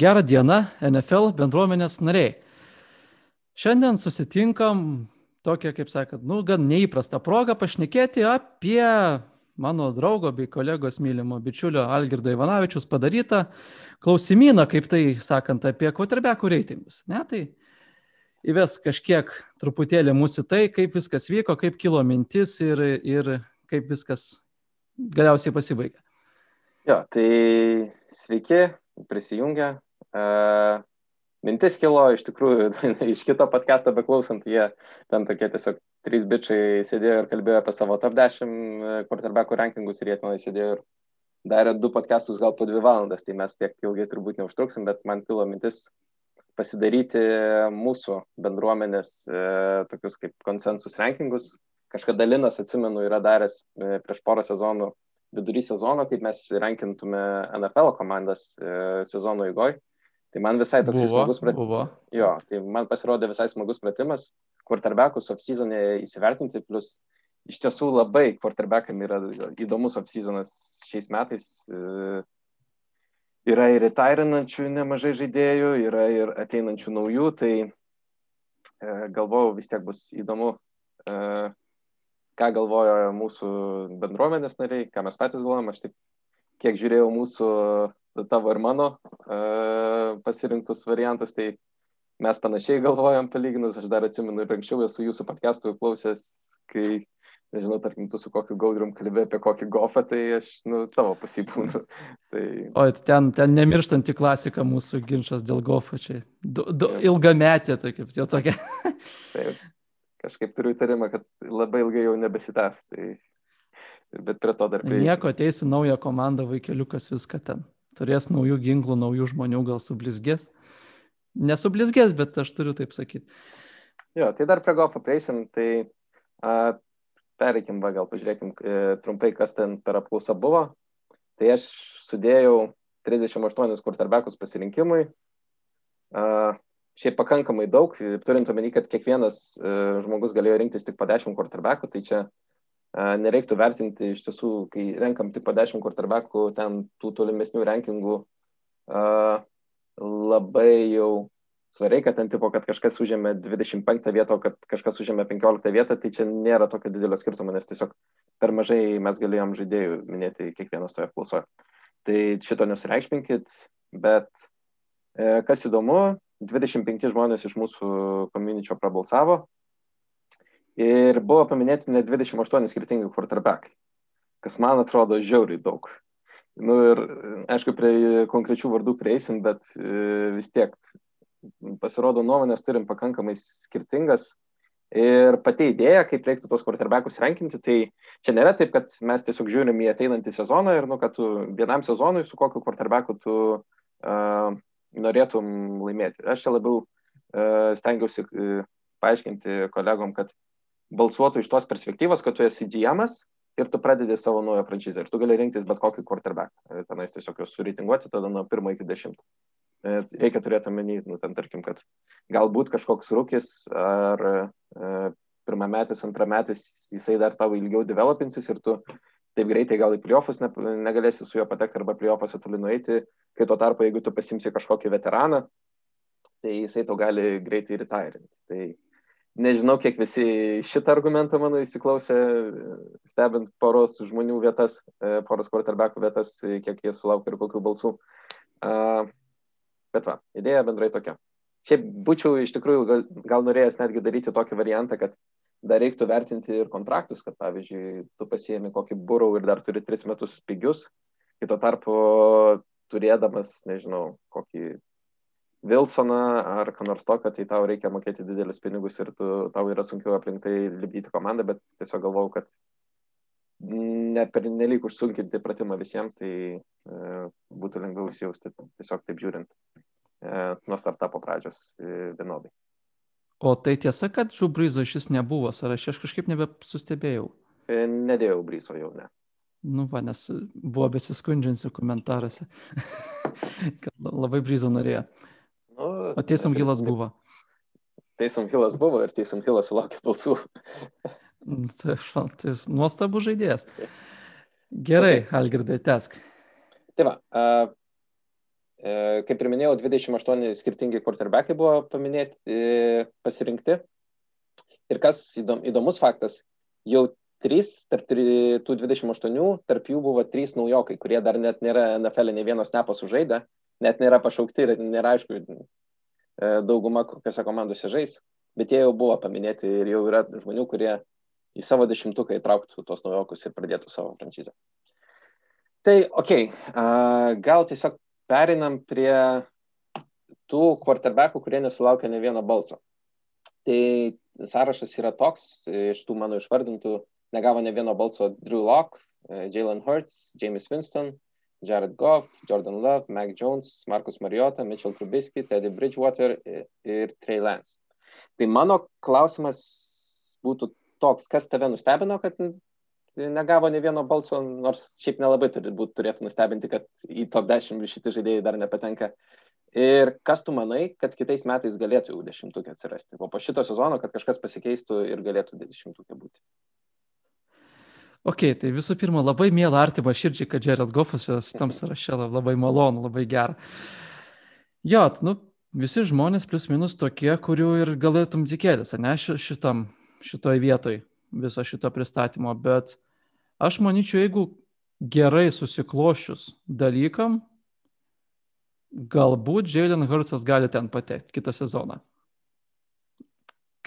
Gerą dieną, NFL bendruomenės nariai. Šiandien susitinkam tokią, kaip sakant, nu, gan neįprastą progą pašnekėti apie mano draugo bei kolegos mylimo bičiulio Algirdo Ivanavičius padarytą klausimyną, kaip tai sakant, apie quarterbackų reitingus. Ne, tai įves kažkiek truputėlį mūsų tai, kaip viskas vyko, kaip kilo mintis ir, ir kaip viskas galiausiai pasibaigė. Jo, tai sveiki, prisijungę. Uh, mintis kilo iš tikrųjų iš kito podcast'o beklausant, jie ten tokie tiesiog trys bičiai sėdėjo ir kalbėjo apie savo top 10 quarterbackų rankingus ir jie tenai sėdėjo ir darė du podcastus gal po dvi valandas, tai mes tiek ilgai turbūt neužtruksim, bet man kilo mintis pasidaryti mūsų bendruomenės e, tokius kaip konsensus rankingus. Kažkada Linas, atsimenu, yra daręs e, prieš porą sezonų vidury sezono, kaip mes rankintume NFL komandas e, sezono įgoj. Tai man visai toks buvo, smagus pratimas. Jo, tai man pasirodė visai smagus pratimas, quarterbackus off-seasonė įsivertinti, plus iš tiesų labai quarterbackam yra įdomus off-seasonas šiais metais. E, yra ir retairinančių nemažai žaidėjų, yra ir ateinančių naujų, tai e, galvojau vis tiek bus įdomu e, ką galvojo mūsų bendruomenės nariai, ką mes patys galvojam. Aš taip, kiek žiūrėjau mūsų, tavo ir mano uh, pasirinktus variantus, tai mes panašiai galvojam palyginus. Aš dar atsimenu ir anksčiau esu jūsų podcastų klausęs, kai, nežinau, tarkim, tu su kokiu gaudrium kalbėjai apie kokį gofą, tai aš, nu, tavo pasipūnu. tai... O ten, ten nemirštanti klasika mūsų ginčas dėl gofo čia. Du, du, ilgametė tokia, jau tokia. Taip kažkaip turiu įtarimą, kad labai ilgai jau nebesitęs. Tai... Bet prie to dar prie. Nieko ateisi naują komandą, vaikeliukas viską ten. Turės naujų ginklų, naujų žmonių, gal sublizgės. Nesublizgės, bet aš turiu taip sakyti. Jo, tai dar prie golfo prieisim, tai a, pereikim, va, gal pažiūrėkim e, trumpai, kas ten per apklausą buvo. Tai aš sudėjau 38 quarterbackus pasirinkimui. A, šiaip pakankamai daug, turint omeny, kad kiekvienas uh, žmogus galėjo rinktis tik po 10 quarterbackų, tai čia nereiktų vertinti iš tiesų, kai renkam tik po 10 quarterbackų, ten tų tolimesnių rankingų labai jau svariai, kad ten tipo, kad kažkas užėmė 25 vietą, kad kažkas užėmė 15 vietą, tai čia nėra tokio didelio skirtumo, nes tiesiog per mažai mes galėjom žaidėjų minėti kiekvienas toje apklausoje. Tai šito nesureikšminkit, bet e, kas įdomu, 25 žmonės iš mūsų komuničio prabalsavo ir buvo paminėti net 28 skirtingi quarterbackai, kas man atrodo žiauriai daug. Nu ir, aišku, prie konkrečių vardų prieisim, bet e, vis tiek pasirodo nuomonės turim pakankamai skirtingas. Ir pati idėja, kaip reiktų tos quarterbackus rankinti, tai čia nėra taip, kad mes tiesiog žiūrim į ateinantį sezoną ir, nu, kad tu vienam sezonui su kokiu quarterbacku tu uh, norėtum laimėti. Aš čia labiau uh, stengiausi uh, paaiškinti kolegom, kad balsuotų iš tos perspektyvos, kad tu esi GM ir tu pradedi savo naują franšizę ir tu gali rinktis bet kokį quarterback. E, tenais tiesiog juos suritinguoti tada nuo pirmo iki dešimto. Reikia turėti omeny, nu, ten tarkim, kad galbūt kažkoks rūkis ar e, pirmametis, antrametis, jisai dar tavo ilgiau developinsis ir tu taip greitai gal į playoffus ne, negalėsi su juo patekti arba playoffuose toli nueiti, kai tuo tarpu, jeigu tu pasimsi kažkokį veteraną, tai jisai to gali greitai retairinti. Tai nežinau, kiek visi šitą argumentą mano įsiklausė, stebint poros žmonių vietas, e, poros quarterbackų vietas, kiek jie sulaukia ir kokių balsų. Bet va, idėja bendrai tokia. Šiaip būčiau iš tikrųjų gal, gal norėjęs netgi daryti tokį variantą, kad dar reiktų vertinti ir kontraktus, kad pavyzdžiui, tu pasiemi kokį burau ir dar turi tris metus pigius, kito tarpu turėdamas, nežinau, kokį Wilsoną ar ką nors tokio, tai tau reikia mokėti didelius pinigus ir tu, tau yra sunkiau aplink tai lipdyti komandą, bet tiesiog galvau, kad ne per nelik užsunkinti pratimą visiems, tai e, būtų lengviau įsijausti tiesiog taip žiūrint e, nuo startupo pradžios e, vienodai. O tai tiesa, kad žubryzo šis nebuvo sąraše, aš kažkaip nebesustebėjau. E, nedėjau bryso jau, ne. Nu, va, nes buvo besiskundžiančių komentaruose, kad labai bryzo norėjo. Nu, o Teisom Hilas buvo. Teisom Hilas buvo ir Teisom Hilas sulaukė balsų. Mm, tai, tai nuostabų žaidėjas. Gerai. Algirdai, tesk. Tai va, uh, kaip ir minėjau, 28 skirtingi quarterbackai buvo paminėti, e, pasirinkti. Ir kas įdomus faktas, jau trys, tarp tų 28, tarp jų buvo trys naujokai, kurie dar net nėra NFL nei vienos nepos sužaidę, net nėra pašaukti ir nėra aišku e, dauguma kokiose komandose žais, bet jie jau buvo paminėti ir jau yra žmonių, kurie į savo dešimtuką įtrauktų tos naujokus ir pradėtų savo franšizę. Tai, okei, okay, gal tiesiog perinam prie tų quarterbackų, kurie nesulaukia ne vieno balso. Tai sąrašas yra toks, iš tų mano išvardintų, negavo ne vieno balso Drew Locke, Jalen Hurts, James Winston, Jared Goff, Jordan Love, Mac Jones, Markus Mariota, Mitchell Trubisky, Teddy Bridgewater ir Trey Lance. Tai mano klausimas būtų toks, kas tave nustebino, kad negavo ne vieno balso, nors šiaip nelabai turbūt turėtų nustebinti, kad į top 10 šitie žaidėjai dar nepatenka. Ir kas tu manai, kad kitais metais galėtų jau dešimtukė atsirasti? O po šito sezono, kad kažkas pasikeistų ir galėtų dešimtukė būti. Ok, tai visų pirma, labai mėla artima širdžiai, kad Jared Goffas šitam sąraše labai malonu, labai gera. Jo, nu, visi žmonės plus minus tokie, kurių ir galėtum tikėtis, ne šitam, šitoj vietoj viso šito pristatymo, bet aš manyčiau, jeigu gerai susiklošius dalykam, galbūt Jalen Hurtsas gali ten patekti kitą sezoną.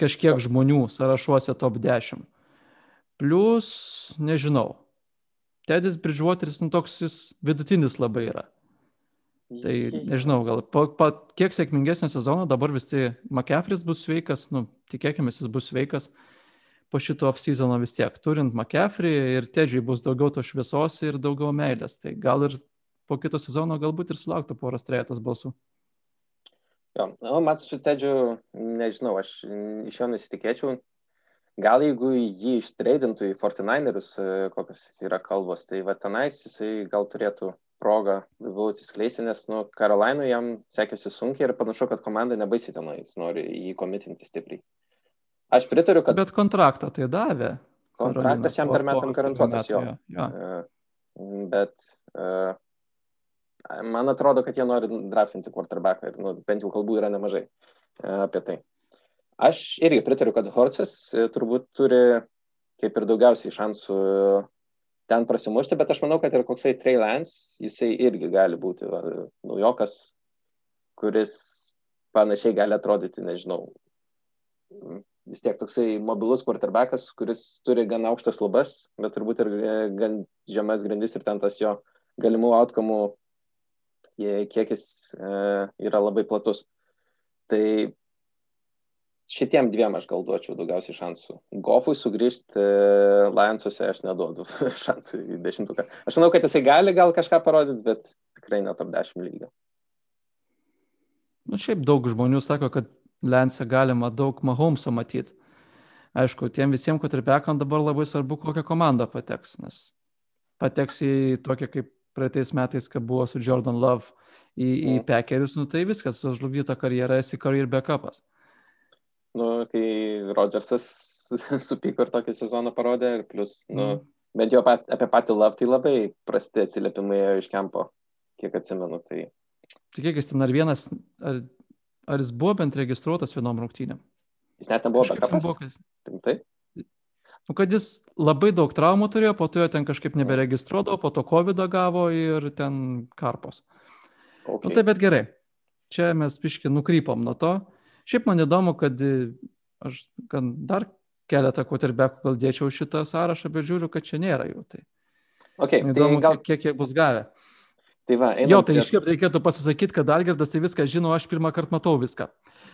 Kažkiek žmonių sąrašuose top 10. Plus, nežinau. Tedis Bridgewateris, nu toks jis vidutinis labai yra. Tai nežinau, gal po, po kiek sėkmingesnio sezono dabar visi McCaffrey's bus sveikas, nu, tikėkime, jis bus sveikas po šito off-seasono vis tiek. Turint McCaffrey ir Tedžiui bus daugiau to šviesos ir daugiau meilės. Tai gal ir po kito sezono galbūt ir sulauktų poros trejetos balsų. Jo, nu, mat su Tedžiu, nežinau, aš iš jo nesitikėčiau, gal jeigu jį ištreidintų į 49erius, e, kokios yra kalbos, tai va tenais jisai gal turėtų progą labiau atsiskleisti, nes, nu, Karolainui jam sekėsi sunkiai ir panašu, kad komanda nebaisiai tenais nori jį komitinti stipriai. Aš pritariu, kad... Bet kontraktą tai davė. Kontraktas jam per metam garantuotas jo. jo. jo. E, bet uh, man atrodo, kad jie nori draftinti quarterbacką ir nu, bent jau kalbų yra nemažai uh, apie tai. Aš irgi pritariu, kad Horcas e, turbūt turi kaip ir daugiausiai šansų ten prasimušti, bet aš manau, kad ir koksai Trey Lance, jisai irgi gali būti va, naujokas, kuris panašiai gali atrodyti, nežinau, vis tiek toksai mobilus quarterbackas, kuris turi gan aukštas lubas, bet turbūt ir e, gan žemas grindis ir ten tas jo galimų outcomų kiekis e, yra labai platus. Tai šitiem dviem aš gal duočiau daugiausiai šansų. Gofui sugrįžti e, Lionsuose aš neduodu šansų į dešimtuką. Aš manau, kad jisai gali gal kažką parodyti, bet tikrai ne top 10 lygio. Nu, šiaip daug žmonių sako, kad Lensą galima daug Mahomesą matyti. Aišku, tiem visiems kotripekam dabar labai svarbu, kokią komandą pateks, nes pateks į tokią kaip praeitais metais, kad buvo su Jordan Love į, į mm. Packerius, nu tai viskas, sužlugdyta karjera, esi career backupas nu, kai Rodžersas supyko ir tokį sezoną parodė, ir plus, nu, mm. bent jau pat, apie patį Love tai labai prasti atsiliepimai iš kempo, kiek atsimenu. Tai... Tai kiek jis ten ar vienas, ar, ar jis buvo bent registruotas vienom rungtynėm? Jis net nebuvo bekapas. Rimtai? Nu, kad jis labai daug traumų turėjo, po to jo ten kažkaip neberegistruodavo, po to COVID gavo ir ten karpos. Okay. Nu, tai bet gerai. Čia mes piški nukrypom nuo to. Šiaip man įdomu, kad e, aš gan dar keletą quarterbackų gal dėčiau šitą sąrašą, bet žiūriu, kad čia nėra jų. Tai okay, man įdomu, tai gal... kiek jie bus gavę. Tai va, jo, tai iškart reikėtų pasisakyti, kad Algirdas tai viską žino, aš pirmą kartą matau viską.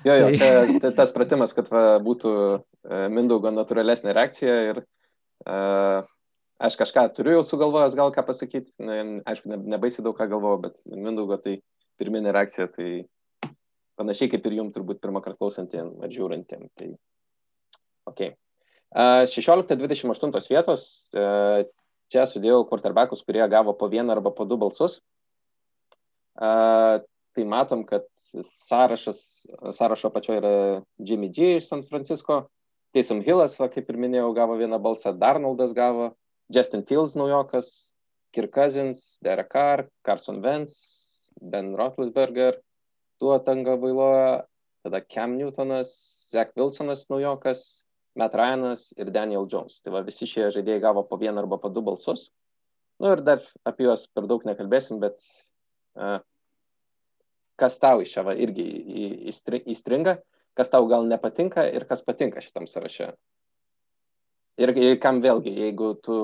Jo, jo, tai... čia tas pratimas, kad va, būtų e, Mindaugo natūralesnė reakcija ir uh, aš kažką turiu jau sugalvojęs, gal ką pasakyti, ne, aišku, ne, nebaisiai daug ką galvojau, bet Mindaugo tai pirminė reakcija, tai Panašiai kaip ir jums turbūt pirmą kartą klausantiem ar žiūrintiem. Tai, okay. 16-28 vietos. Čia sudėjau quarterbackus, kurie gavo po vieną arba po du balsus. Tai matom, kad sąrašas, sąrašo pačioje yra Jimmy G iš San Francisco, Taysom Hillas, va, kaip ir minėjau, gavo vieną balsą, Darnoldas gavo, Justin Fields naujokas, Kirk Cousins, Derek Carr, Carson Wentz, Ben Roethlisberger, Tuo Tanga Vailoja, tada Cam Newtonas, Zach Wilsonas naujokas, Matt Ryanas ir Daniel Jones. Tai va visi šie žaidėjai gavo po vieną arba po du balsus. Na nu, ir dar apie juos per daug nekalbėsim, bet uh, kas tau iš čia va irgi įstringa, kas tau gal nepatinka ir kas patinka šitam sąraše. Ir, ir kam vėlgi, jeigu tu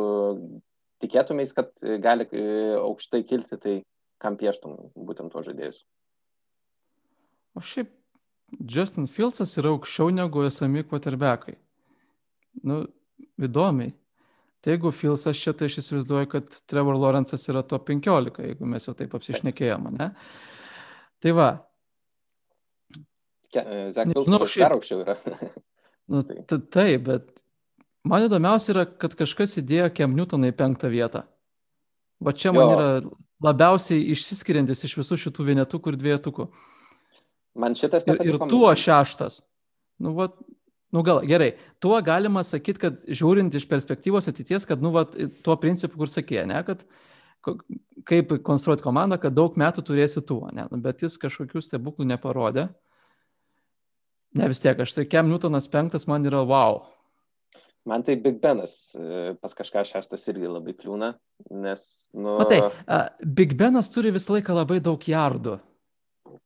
tikėtumės, kad gali e, aukštai kilti, tai kam pieštum būtent tuos žaidėjus. O šiaip Justin Fieldsas yra aukščiau negu esami quarterbackai. Nu, įdomiai. Tai jeigu Fieldsas čia, tai aš įsivaizduoju, kad Trevor Lawrence'as yra top 15, jeigu mes jau taip apsišnekėjome, ne? Tai va. Zek Fieldsas šiaip... dar aukščiau yra. nu, taip, bet Man įdomiausia yra, kad kažkas įdėjo Kem Newtoną į penktą vietą. Va čia man jo. yra labiausiai išsiskiriantis iš visų šitų vienetukų ir dviejetukų. Man šitas ir, ir tuo šeštas. Nu, va, nu gal, gerai, tuo galima sakyti, kad žiūrint iš perspektyvos ateities, kad, nu, va, tuo principu, kur sakė, ne, kad kaip konstruoti komandą, kad daug metų turėsi tuo, ne, nu, bet jis kažkokių stebuklų neparodė. Ne vis tiek, aš tai Kem Newtonas penktas man yra wow. Man tai Big Benas e, pas kažką šeštas irgi labai kliūna, nes, nu... Matai, Big Benas turi visą laiką labai daug jardų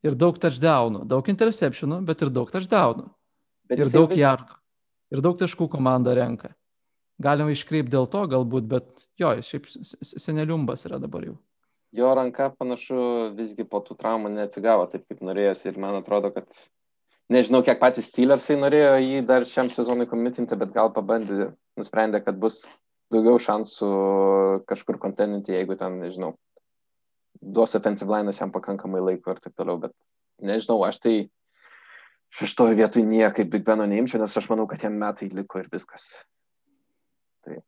ir daug touchdownų, daug interceptionų, bet ir daug touchdownų. Bet ir daug jardų. Ir daug taškų komanda renka. Galima iškreipti dėl to galbūt, bet jo, šiaip seneliumbas yra dabar jau. Jo ranka panašu visgi po tų traumų neatsigavo taip, kaip norėjosi ir man atrodo, kad nežinau, kiek patys Steelersai norėjo jį dar šiam sezonui komitinti, bet gal pabandė, nusprendė, kad bus daugiau šansų kažkur konteninti, jeigu ten, nežinau, duos offensive line'as jam pakankamai laiko ir taip toliau, bet nežinau, aš tai šeštojo vietoj niekaip Big Beno neimčiau, nes aš manau, kad jam metai liko ir viskas. Tai,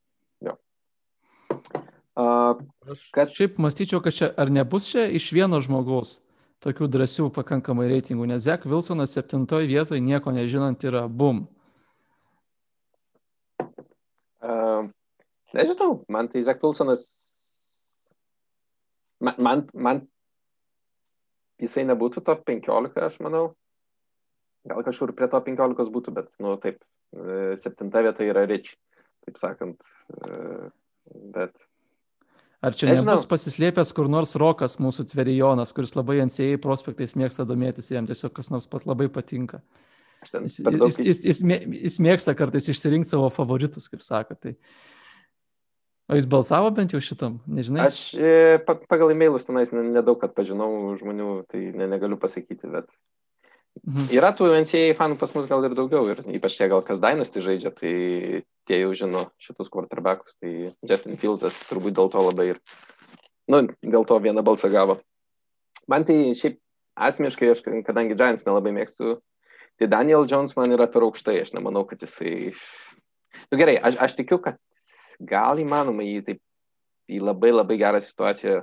jo. Uh, kas... Šiaip mąstyčiau, kad čia ar nebus čia iš vieno žmogaus tokių drąsių pakankamai reitingų, nes Zek Wilsonas septintoje vietoje nieko nežinant yra bum. Uh, nežinau, man tai Zek Wilsonas, man, man, jisai nebūtų top 15, aš manau. Gal kažkur prie to 15 būtų, bet, nu, taip, e, septinta vieta yra Rich, taip sakant. E, bet Ar čia Nežinau. nebus pasislėpęs kur nors Rokas, mūsų tverijonas, kuris labai NCA prospektais mėgsta domėtis jam tiesiog kas nors pat labai patinka. Jis, jis, jis, jis, jis mėgsta kartais išsirinkti savo favoritus, kaip sako. Tai... O jis balsavo bent jau šitam, nežinai? Aš e, pagal e-mailus tenais nedaug, kad pažinau žmonių, tai ne, negaliu pasakyti, bet Mhm. Yra tų NCAA fanų pas mus gal ir daugiau, ir ypač tie gal kas Dynasty žaidžia, tai tie jau žino šitus quarterbackus, tai Justin Fieldsas turbūt dėl to labai ir, nu, dėl to vieną balsą gavo. Man tai šiaip asmeniškai, aš kadangi Giants nelabai mėgstu, tai Daniel Jones man yra per aukštai, aš nemanau, kad jisai... Nu gerai, aš, aš tikiu, kad gal įmanoma jį taip į labai labai gerą situaciją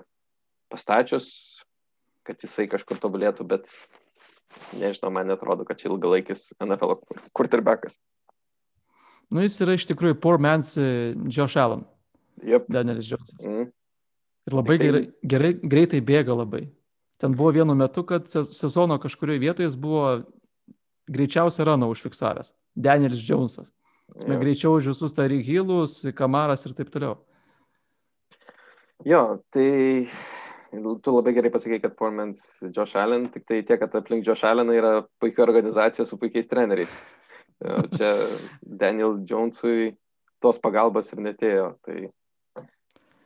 pastačius, kad jisai kažkur tobulėtų, bet nežinau, man netrodo, kad čia ilgalaikis NFL quarterbackas. Nu, jis yra iš tikrųjų poor man's e, Josh Allen. Yep. Danielis Jonesas. Mm. Ir labai tai... gerai, gerai, greitai bėga labai. Ten buvo vienu metu, kad sezono kažkurioje vietoje jis buvo greičiausią raną užfiksavęs. Danielis Jonesas. Yep. greičiau už visus Tariq Hillus, Kamaras ir taip toliau. Jo, tai tu labai gerai pasakei, kad Portmans Josh Allen, tik tai tiek, kad aplink Josh Allen yra puikia organizacija su puikiais treneriais. Čia Daniel Jonesui tos pagalbos ir netėjo, tai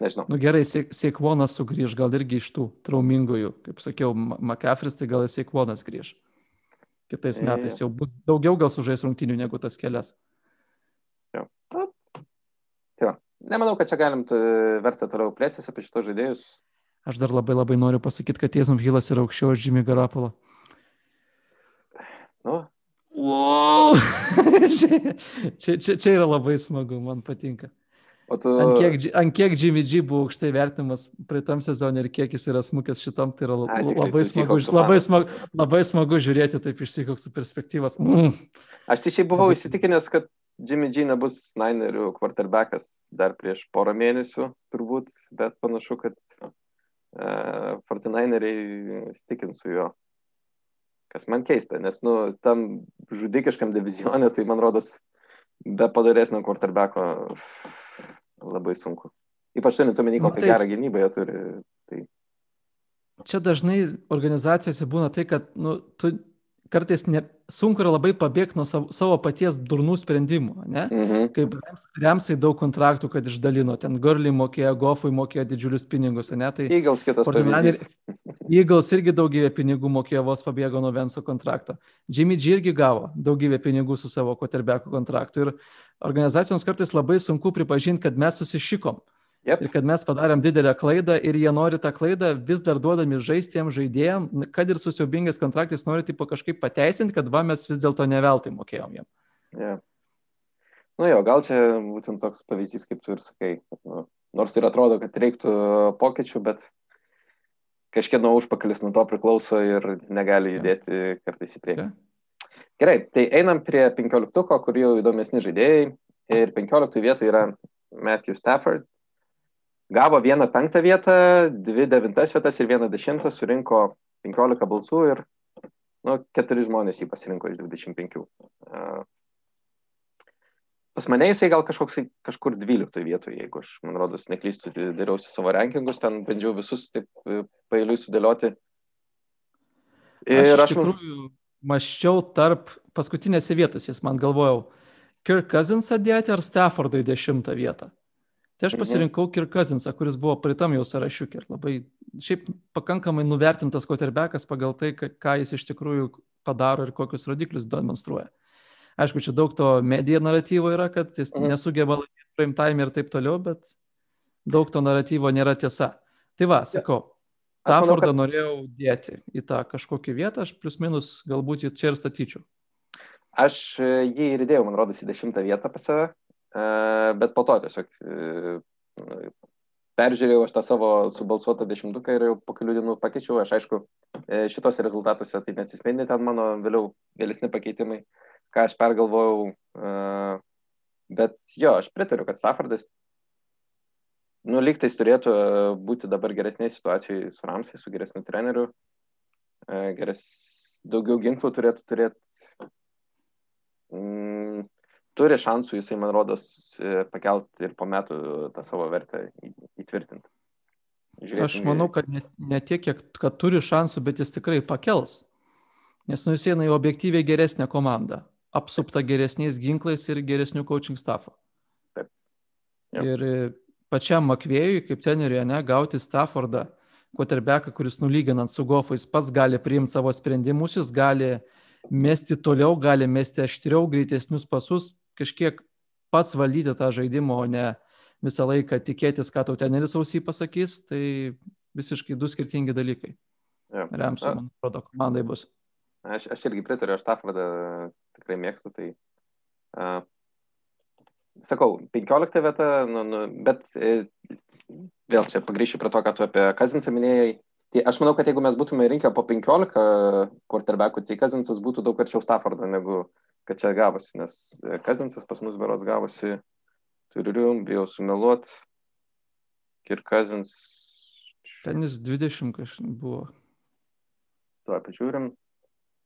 nežinau. Nu gerai, Seikvonas sugrįž, gal irgi iš tų traumingųjų, kaip sakiau, McCaffrey, tai gal Seikvonas grįž. Kitais e, metais jau bus daugiau gal sužais rungtinių negu tas kelias. Tai va. Nemanau, kad čia galim verta toliau plėstis apie šitos žaidėjus. Aš dar labai labai noriu pasakyti, kad Tiesom Hilas yra aukščiau už Jimmy Garapolo. Nu. Wow! čia, čia, čia yra labai smagu, man patinka. O tu... Ant kiek, ant kiek Jimmy G buvo aukštai vertimas praeitam sezonui ir kiek jis yra smukęs šitam, tai yra A, labai, smagu, labai, smagu, labai smagu žiūrėti taip iš Seahawksų perspektyvos. Mm. Aš tai šiaip buvau įsitikinęs, kad Jimmy G nebus Ninerių quarterbackas dar prieš porą mėnesių turbūt, bet panašu, kad uh, 49eriai stikins su juo. Kas man keista, nes, nu, tam žudikiškam divizionė, tai man rodos, be padaresnio quarterbacko labai sunku. Ypač turint omeny, kokią nu, gerą gynybą jie turi. Tai... Čia dažnai organizacijose būna tai, kad nu, tu kartais ne, sunku yra labai pabėgti nuo savo, savo paties durnų sprendimų, ne? Mhm. Kaip rems, Remsai daug kontraktų, kad išdalino, ten Gurley mokėjo, Goffui mokėjo didžiulius pinigus, ne? Tai Eagles kitas pavyzdys. Eagles irgi daugybę pinigų mokėjo, vos pabėgo nuo Venso kontrakto. Jimmy G irgi gavo daugybę pinigų su savo koterbeko kontraktu. Ir organizacijoms kartais labai sunku pripažinti, kad mes susišikom. Yep. Ir kad mes padarėm didelę klaidą ir jie nori tą klaidą vis dar duodami žaistiem žaidėjim, kad ir su siaubingais kontraktais nori tipo kažkaip pateisinti, kad va mes vis dėlto neveltui mokėjom jiem. Yeah. Nu jo, gal čia būtent toks pavyzdys, kaip tu ir sakai. Nu, nors ir atrodo, kad reiktų pokyčių, bet kažkieno užpakalis nuo to priklauso ir negali judėti yeah. kartais į priekį. Yeah. Gerai, tai einam prie 15, kur jau įdomesni žaidėjai. Ir 15 vietoje yra Matthew Stafford, Gavo vieną penktą vietą, dvi devintas vietas ir vieną dešimtą, surinko 15 balsų ir nu, keturi žmonės jį pasirinko iš 25. Pas mane jisai gal kažkoks, kažkur 12 vietoje, jeigu aš, man rodos, neklystu, dariausi savo rankingus, ten bandžiau visus taip e, pailiui sudėlioti. Ir aš, aš tikrųjų maščiau tarp paskutinėse vietose, man galvojau, Kirk Cousinsą dėti ar Staffordą į dešimtą vietą. Tai aš mhm. pasirinkau Kirk Cousinsą, kuris buvo pritam jau sąrašiukė ir labai, šiaip pakankamai nuvertintas koterbekas pagal tai, ką jis iš tikrųjų padaro ir kokius rodiklius demonstruoja. Aišku, čia daug to medija naratyvo yra, kad jis mhm. nesugeba laikyti prime time ir taip toliau, bet daug to naratyvo nėra tiesa. Tai va, sakau, Staffordą kad... norėjau dėti į tą kažkokią vietą, aš plius minus galbūt jį čia ir statyčiau. Aš e, jį ir įdėjau, man rodos, į dešimtą vietą pas save, bet po to tiesiog peržiūrėjau aš tą savo subalsuotą dešimtuką ir jau po kelių dienų pakeičiau. Aš aišku, e, šitos rezultatuose tai neatsispindi ten mano vėliau vėlesni pakeitimai, ką aš pergalvojau. Bet jo, aš pritariu, kad Safardas, nu, lygtais turėtų būti dabar geresnėje situacijoje su Ramsai, su geresniu treneriu. Geres, daugiau ginklų turėtų turėti. Turi šansų, jisai, man rodos, e, pakelti ir po metų tą savo vertę įtvirtinti. Žiūrėsim, Aš manau, kad ne, ne tiek, kiek, kad turi šansų, bet jis tikrai pakels. Nes nu jis eina į objektyviai geresnę komandą, apsupta geresniais ginklais ir geresnių coaching staffo. Taip. Jau. Ir e, pačiam Makvėjui, kaip treneriui, ne, gauti Staffordą, quarterbacką, kuris nulyginant su Goffais pats gali priimti savo sprendimus, jis gali mesti toliau, gali mesti aštriau, greitesnius pasus, kažkiek pats valdyti tą žaidimą, o ne visą laiką tikėtis, ką tau teneris ausį pasakys, tai visiškai du skirtingi dalykai. Ja. Remsiu, man atrodo, komandai bus. Aš, aš irgi pritariu, aš Staffordą tikrai mėgstu, tai uh, sakau, 15 vieta, nu, nu, bet e, vėl čia pagrįšiu prie to, ką tu apie Kazinsą minėjai. Tai aš manau, kad jeigu mes būtume rinkę po 15 quarterbackų, tai Kazinsas būtų daug arčiau Staffordą negu kad čia gavosi, nes e, Kazinsas pas mus beros gavosi, turiu, bijau sumeluot, ir Kazins. Ten jis 20 kažkaip buvo. Tuo pažiūrim.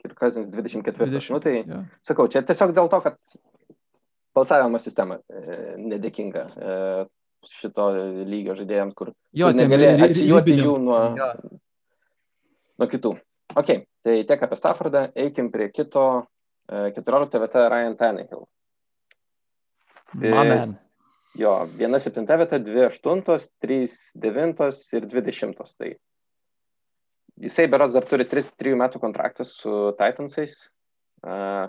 Ir Kazins 24. 20, nu, tai, ja. sakau, čia tiesiog dėl to, kad balsavimo sistema e, nedėkinga e, šito lygio žaidėjams, kur, jo, negali atsijuoti jų nuo, ja. nuo kitų. Ok, tai tiek apie Staffordą, eikim prie kito 14 vieta Ryan Tannehill. Amen. Jo, viena septinta vieta, dvi aštuntos, trys devintos ir dvidešimtos. Tai jisai beras dar turi 3, 3 metų kontraktą su Titansais. Uh,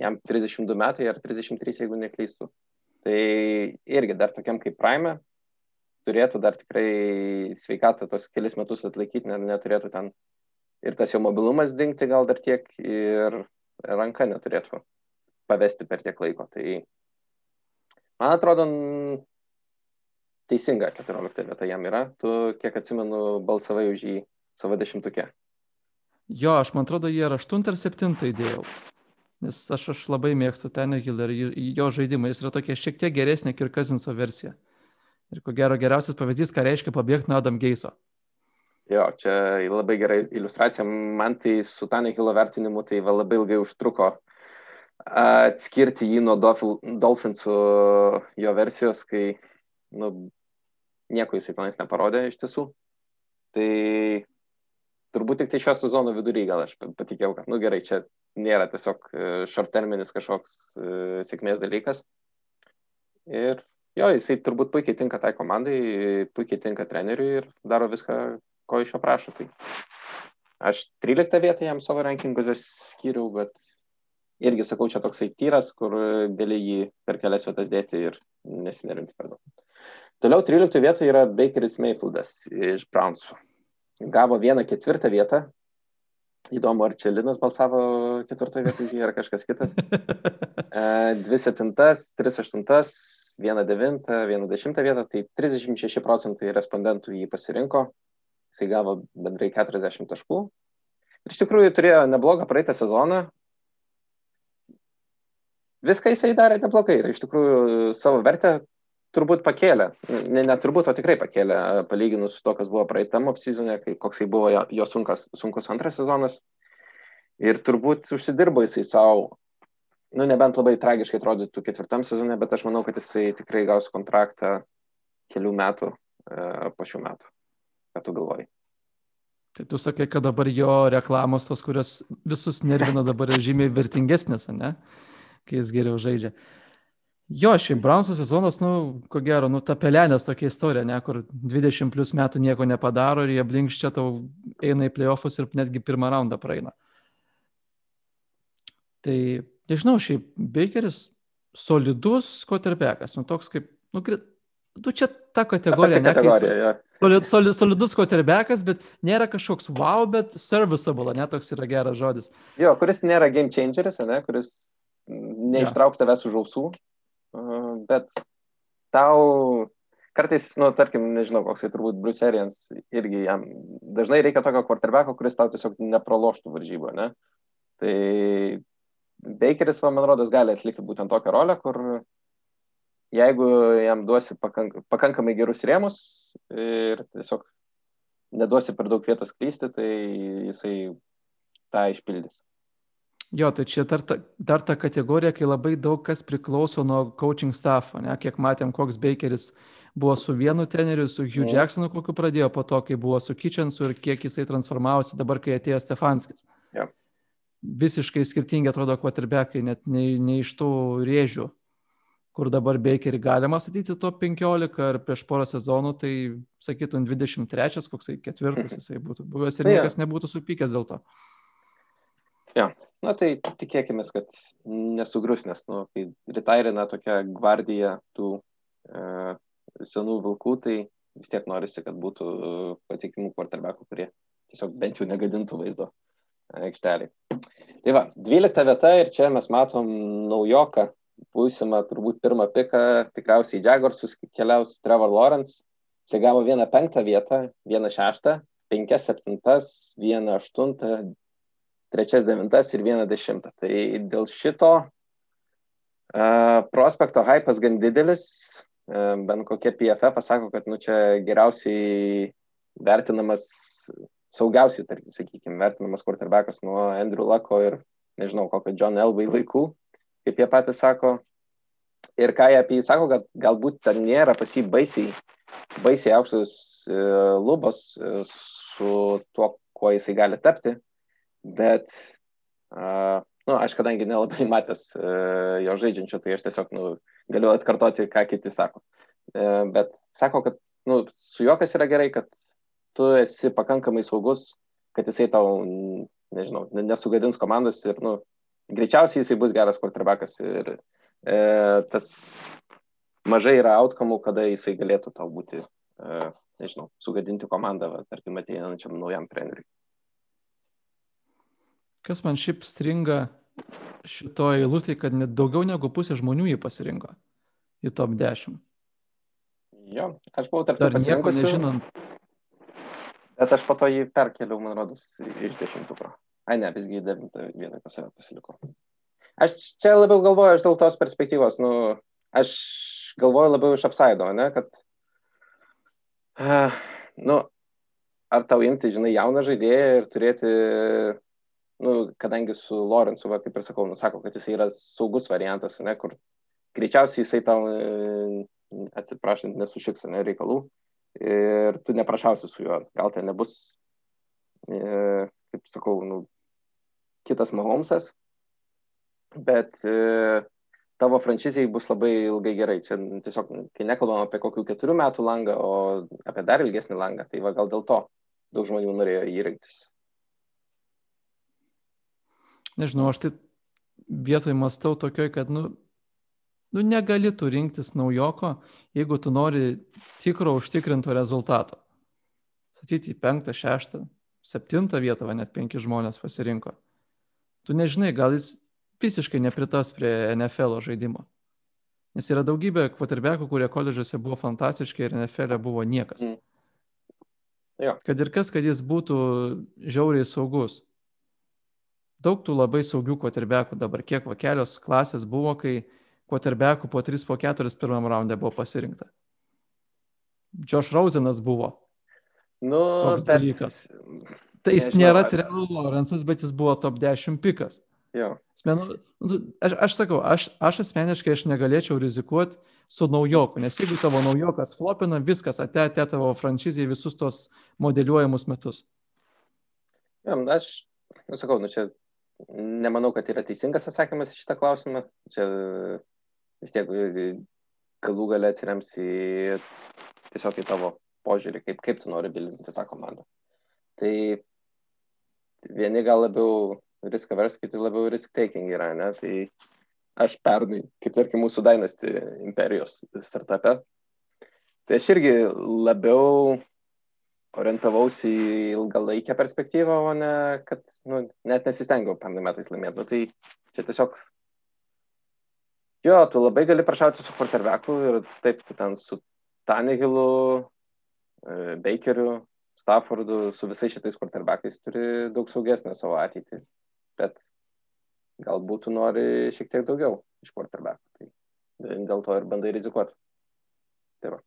jam 32 metai ar 33, jeigu neklystu. Tai irgi dar tokiam kaip Prime turėtų dar tikrai sveikatą tos kelias metus atlaikyti, neturėtų ten ir tas jo mobilumas dingti gal dar tiek ir ranka neturėtų pavesti per tiek laiko. Tai man atrodo, teisinga 14 vieta jam yra. Tu, kiek atsimenu, balsavai už jį savo dešimtukė. Jo, aš man atrodo, jie yra 8 ar 7 įdėjau. Nes aš, aš labai mėgstu Tenegil ir jo žaidimą. Jis yra tokia šiek tiek geresnė Kirkazinso versija. Ir ko gero geriausias pavyzdys, ką reiškia pabėgti nuo Adam Geiso. Jo, čia labai gera iliustracija. Man tai su Tanekilo vertinimu tai labai ilgai užtruko atskirti jį nuo Dolphinsų jo versijos, kai nu, nieko jisai tenais neparodė iš tiesų. Tai turbūt tik tai šio sezono vidury gal aš patikėjau, kad, nu gerai, čia nėra tiesiog e, short terminis kažkoks e, sėkmės dalykas. Ir jo, jisai turbūt puikiai tinka tai komandai, puikiai tinka treneriui ir daro viską, ko iš jo prašo. Tai aš 13 vietą jam savo rankinguose skyriau, bet irgi sakau, čia toksai tyras, kur gali jį per kelias vietas dėti ir nesinerimti per daug. Toliau 13 vietoje yra Bakeris Mayfieldas iš Brownsų. Gavo vieną ketvirtą vietą. Įdomu, ar čia Linas balsavo ketvirtoje vietoje, ar kažkas kitas. E, dvi septintas, tris aštuntas, vieną devintą, vieną dešimtą vietą, tai 36 procentai respondentų jį pasirinko jisai gavo bendrai 40 taškų. Ir iš tikrųjų turėjo neblogą praeitą sezoną. Viską jisai darė neblogai ir iš tikrųjų savo vertę turbūt pakėlė. Ne, ne turbūt, o tikrai pakėlė, palyginus su to, kas buvo praeitam off-seasonė, kai koksai buvo jo, jo sunkas, sunkus antras sezonas. Ir turbūt užsidirbo jisai savo, nu nebent labai tragiškai atrodytų ketvirtam sezone, bet aš manau, kad jisai tikrai gaus kontraktą kelių metų e, po šių metų. Ką tu galvoji? Tai tu sakai, kad dabar jo reklamos, tos, kurios visus nervina, dabar yra žymiai vertingesnės, ne? Kai jis geriau žaidžia. Jo, šiaip Brownso sezonas, nu, ko gero, nu, ta pelenės tokia istorija, ne, kur 20 plus metų nieko nepadaro ir jie blinkščia tau eina į playoffus ir netgi pirmą raundą praeina. Tai, nežinau, šiaip Bakeris solidus koterpekas, nu, toks kaip, nu, tu čia ta kategorija, ne? Kategorija, ja. Solid, solid, solidus koterbekas, bet nėra kažkoks wow, bet serviceable, ne toks yra geras žodis. Jo, kuris nėra game changeris, ne, kuris neištrauks tavęs už ausų, bet tau kartais, nu, tarkim, nežinau, koks tai turbūt Bruce Arians, irgi jam dažnai reikia tokio quarterbacko, kuris tau tiesiog nepraloštų varžybą, ne? Tai Bakeris, man rodos, gali atlikti būtent tokią rolę, kur jeigu jam duosi pakank, pakankamai gerus rėmus ir tiesiog neduosi per daug vietos klysti, tai jisai tą išpildys. Jo, tai čia dar ta, dar ta kategorija, kai labai daug kas priklauso nuo coaching staffo, ne? kiek matėm, koks Bakeris buvo su vienu treneriu, su Hugh mm. Jacksonu, kokiu pradėjo, po to, kai buvo su Kitchensu ir kiek jisai transformavosi dabar, kai atėjo Stefanskis. Yeah. Visiškai skirtingi atrodo quarterbackai, net ne, ne iš tų rėžių kur dabar Bakerį galima statyti top 15 ar prieš porą sezonų, tai sakytum 23, koksai ketvirtas jisai būtų buvęs ir tai niekas ja. nebūtų supykęs dėl to. Ja, na tai tikėkime, kad nesugrius, nes, nu, kai retairina tokia gvardija tų e, senų vilkų, tai vis tiek norisi, kad būtų patikimų quarterbackų, kurie tiesiog bent jau negadintų vaizdo aikštelį. Tai va, 12 vieta ir čia mes matom naujoką būsimą turbūt pirmą piką, tikriausiai Jaguarsus keliaus Trevor Lawrence. Jis gavo vieną penktą vietą, vieną šeštą, penkias septintas, vieną aštuntą, trečias devintas ir vieną dešimtą. Tai dėl šito uh, prospekto hypas gan didelis. Uh, bent kokie PFF sako, kad nu, čia geriausiai vertinamas, saugiausiai, tarkim, sakykime, vertinamas quarterbackas nuo Andrew Lucko ir nežinau, kokio John Elway laikų kaip jie patys sako. Ir ką jie apie jį sako, kad galbūt ten nėra pas jį baisiai, baisiai aukštus e, lubos e, su tuo, kuo jisai gali tapti. Bet, na, nu, aš kadangi nelabai matęs e, jo žaidžiančio, tai aš tiesiog nu, galiu atkartoti, ką kiti sako. E, bet sako, kad nu, su juo kas yra gerai, kad tu esi pakankamai saugus, kad jisai tau, nežinau, nesugadins komandos ir, nu, greičiausiai jisai bus geras quarterbackas ir e, tas mažai yra outcome, kada jisai galėtų tau būti, e, nežinau, sugadinti komandą, va, tarkim, ateinančiam naujam treneriui. Kas man šiaip stringa šitoje eilutėje, kad net daugiau negu pusė žmonių jį pasirinko į top 10. Jo, aš buvau tarp Dar nieko nežinant. Bet aš po to jį perkeliau, man rodos, iš dešimtuko. Ai, ne, visgi devintą vietą pas save pasiliko. Aš čia labiau galvoju iš dėl tos perspektyvos, nu, aš galvoju labiau iš apsaido, ne, kad, uh, nu, ar tau imti, žinai, jauną žaidėją ir turėti, nu, kadangi su Lorenzu, va, kaip ir sakau, nusako, kad jis yra saugus variantas, ne, kur greičiausiai jisai tau, e, atsiprašant, nesušiks, ne, reikalų ir tu neprašausi su juo, gal ten nebus, e, kaip sakau, nu, kitas Mahomesas, bet e, tavo franšizijai bus labai ilgai gerai. Čia tiesiog, kai nekalbam apie kokių keturių metų langą, o apie dar ilgesnį langą, tai va gal dėl to daug žmonių norėjo jį rinktis. Nežinau, aš tai vietoj mastau tokioj, kad, nu, nu negali tu rinktis naujoko, jeigu tu nori tikro užtikrinto rezultato. Statyti į penktą, šeštą, septintą vietą, va net penki žmonės pasirinko. Tu nežinai, gal jis visiškai nepritas prie NFL žaidimo. Nes yra daugybė kvoterbekų, kurie koledžiuose buvo fantastiški ir NFL e buvo niekas. Mm. Jo. Kad ir kas, kad jis būtų žiauriai saugus. Daug tų labai saugių kvoterbekų dabar, kiek va kelios klasės buvo, kai kvoterbekų po 3, po 4 pirmam raunde buvo pasirinkta. Josh Rosenas buvo. Nu, toks bet... dalykas. Tai jis Nežinau, nėra Trevor Lawrence'as, bet jis buvo top 10 pikas. Jo. Asmenu, nu, aš, aš sakau, aš, aš asmeniškai aš negalėčiau rizikuoti su naujoku, nes jeigu tavo naujokas flopina, viskas, ate, ate tavo franšizai visus tos modeliuojamus metus. Ja, aš, nu, sakau, nu, čia nemanau, kad yra teisingas atsakymas į šitą klausimą. Čia vis tiek galų galę atsirems į tiesiog į tavo požiūrį, kaip, kaip tu nori bildinti tą komandą. Tai vieni gal labiau risk averse, kiti labiau risk taking yra, ne? Tai aš pernai, kaip tarkim, mūsų Dynasty imperijos startupė, tai aš irgi labiau orientavausi į ilgalaikę perspektyvą, o ne, kad, nu, net nesistengiau pernai metais laimėti. Nu, tai čia tiesiog, jo, tu labai gali prašauti su quarterbacku ir taip, tu ten su Tanehilu, e, Bakeriu, Staffordu, su visais šitais quarterbackais turi daug saugesnę savo ateitį bet galbūt tu nori šiek tiek daugiau iš quarterbacko. Tai dėl to ir bandai rizikuoti. Tai va.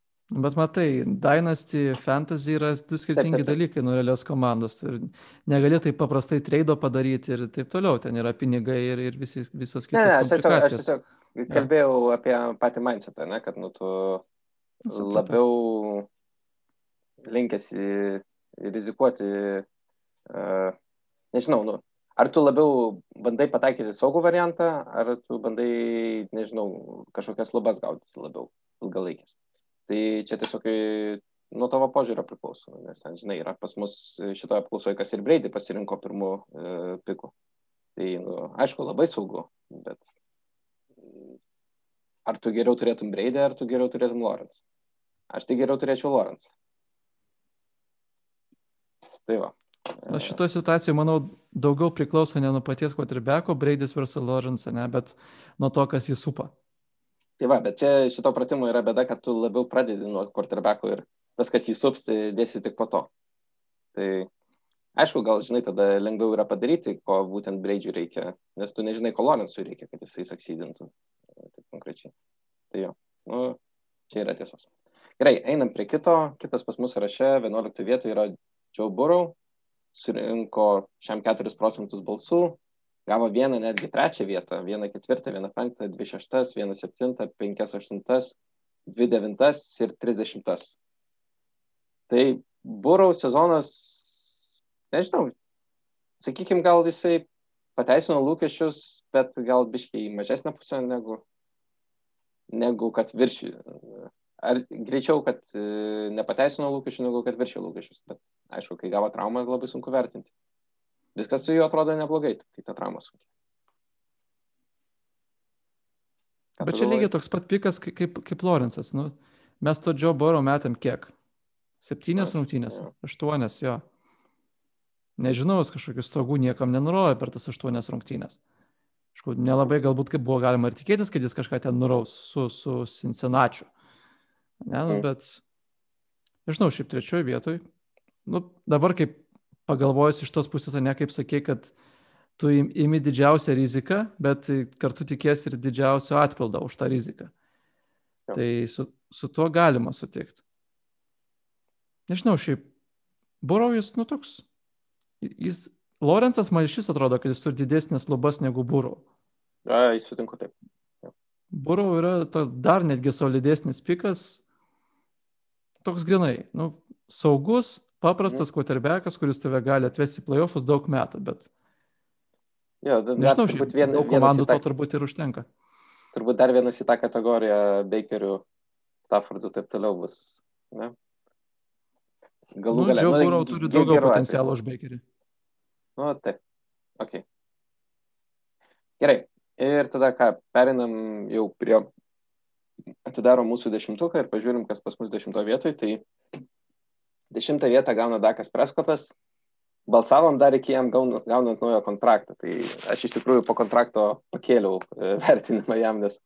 Bet matai, Dynasty, Fantasy yra du skirtingi taip, taip, taip. dalykai nuo realios komandos. Ir negali taip paprastai trade padaryti ir taip toliau. Ten yra pinigai ir, ir visi, visos kitos. Ne, ne, aš tiesiog, aš tiesiog kalbėjau ja. apie patį mindsetą, ne, kad nu, tu labiau linkęs rizikuoti, uh, nežinau, nu, Ar tu labiau bandai pataikyti saugų variantą, ar tu bandai, nežinau, kažkokias lubas gaudyti labiau ilgalaikės. Tai čia tiesiog e, nuo tavo požiūrio priklauso, nes ten, žinai, yra pas mus šitoje apklausoje, kas ir Breidį pasirinko pirmų e, pikų. Tai, nu, aišku, labai saugu, bet ar tu geriau turėtum Breidį, ar tu geriau turėtum Lawrence? Aš tai geriau turėčiau Lawrence. Tai va. Na, šitoje situacijoje, manau, daugiau priklauso ne nuo paties quarterbacko, Braidis versus Lawrence, ne, bet nuo to, kas jį supa. Tai va, bet čia šito pratimo yra bėda, kad tu labiau pradedi nuo quarterbacko ir tas, kas jį sups, tai dėsi tik po to. Tai aišku, gal žinai, tada lengviau yra padaryti, ko būtent Braidžiui reikia, nes tu nežinai, ko Lawrence'ui reikia, kad jisai saksydintų. Taip konkrečiai. Tai jo, nu, čia yra tiesos. Gerai, einam prie kito. Kitas pas mus raše 11 vietoje yra Joe Burrow, surinko šiam 4 procentus balsų, gavo vieną netgi trečią vietą, vieną ketvirtą, vieną penktą, dvi šeštas, vieną septintą, penkias aštuntas, dvi devintas ir trisdešimtas. Tai Būraus sezonas, nežinau, sakykime, gal jisai pateisino lūkesčius, bet gal biškiai mažesnę pusę negu, negu kad viršį ar greičiau, kad e, nepateisino lūkesčių, negu kad viršė lūkesčius. Bet aišku, kai gavo traumą, labai sunku vertinti. Viskas su juo atrodo neblogai, tai ta trauma sunkiai. Bet čia lygiai toks pat pikas kaip, kaip, Lorenzas. Nu, mes to Joe Boro metam kiek? Septynės rungtynės? Aštuonias, jo. Nežinau, jis kažkokių stogų niekam nenurojo per tas aštuonias rungtynės. Aišku, nelabai galbūt kaip buvo galima ir tikėtis, kad jis kažką ten nuraus su, su Cincinnati. Ne, nu, bet, nežinau, šiaip trečioje vietoje. Nu, dabar kaip pagalvojus iš tos pusės, ne kaip sakė, kad tu imi didžiausią riziką, bet kartu tikės ir didžiausio atpildo už tą riziką. Jo. Tai su, su tuo galima sutikti. Nežinau, šiaip Burau jis, nu toks, jis, Lorenzas man iš vis atrodo, kad jis turi didesnės lubas negu Burau. Ai, sutinku taip. Burau yra tas dar netgi solidesnis pikas, toks grinai, nu, saugus, paprastas Mhm. quarterbackas, kuris tave gali atvesti į playoffus daug metų, bet Jo, nežinau, turbūt vien, daug komandų tą, to turbūt ir užtenka. turbūt dar vienas į tą kategoriją Bakerių, Staffordų ir taip toliau bus. Ne? Galų Nu, gale. Joe nu, ge- turi daugiau potencialo už Bakerį. Nu, taip. Ok. Gerai. Ir tada ką, perinam jau prie, atidarom mūsų dešimtuką ir pažiūrim, kas pas mus dešimtoje vietoje. Tai dešimtą vietą gauna Dakas Preskotas. Balsavom dar iki jam gaunant, gaunant naują kontraktą. Tai aš iš tikrųjų po kontrakto pakėliau e, vertinimą jam, nes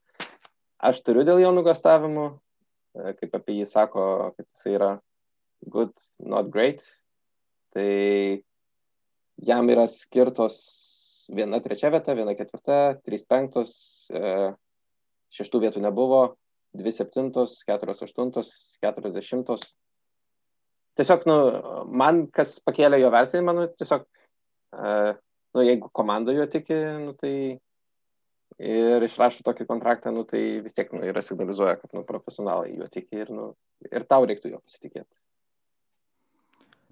aš turiu dėl jo nugastavimų, e, kaip apie jį sako, kad jis yra good, not great. Tai jam yra skirtos viena trečia vieta, viena ketvirta, trys penktos, e, šeštų vietų nebuvo, dvi septintos, keturios aštuntos, keturiasdešimtos. Tiesiog, nu, man kas pakėlė jo vertinimą, nu, tiesiog, e, nu, jeigu komanda jo tiki, nu, tai ir išrašo tokį kontraktą, nu, tai vis tiek, nu, yra signalizuoja, kad, nu, profesionalai juo tiki ir, nu, ir tau reiktų jo pasitikėti.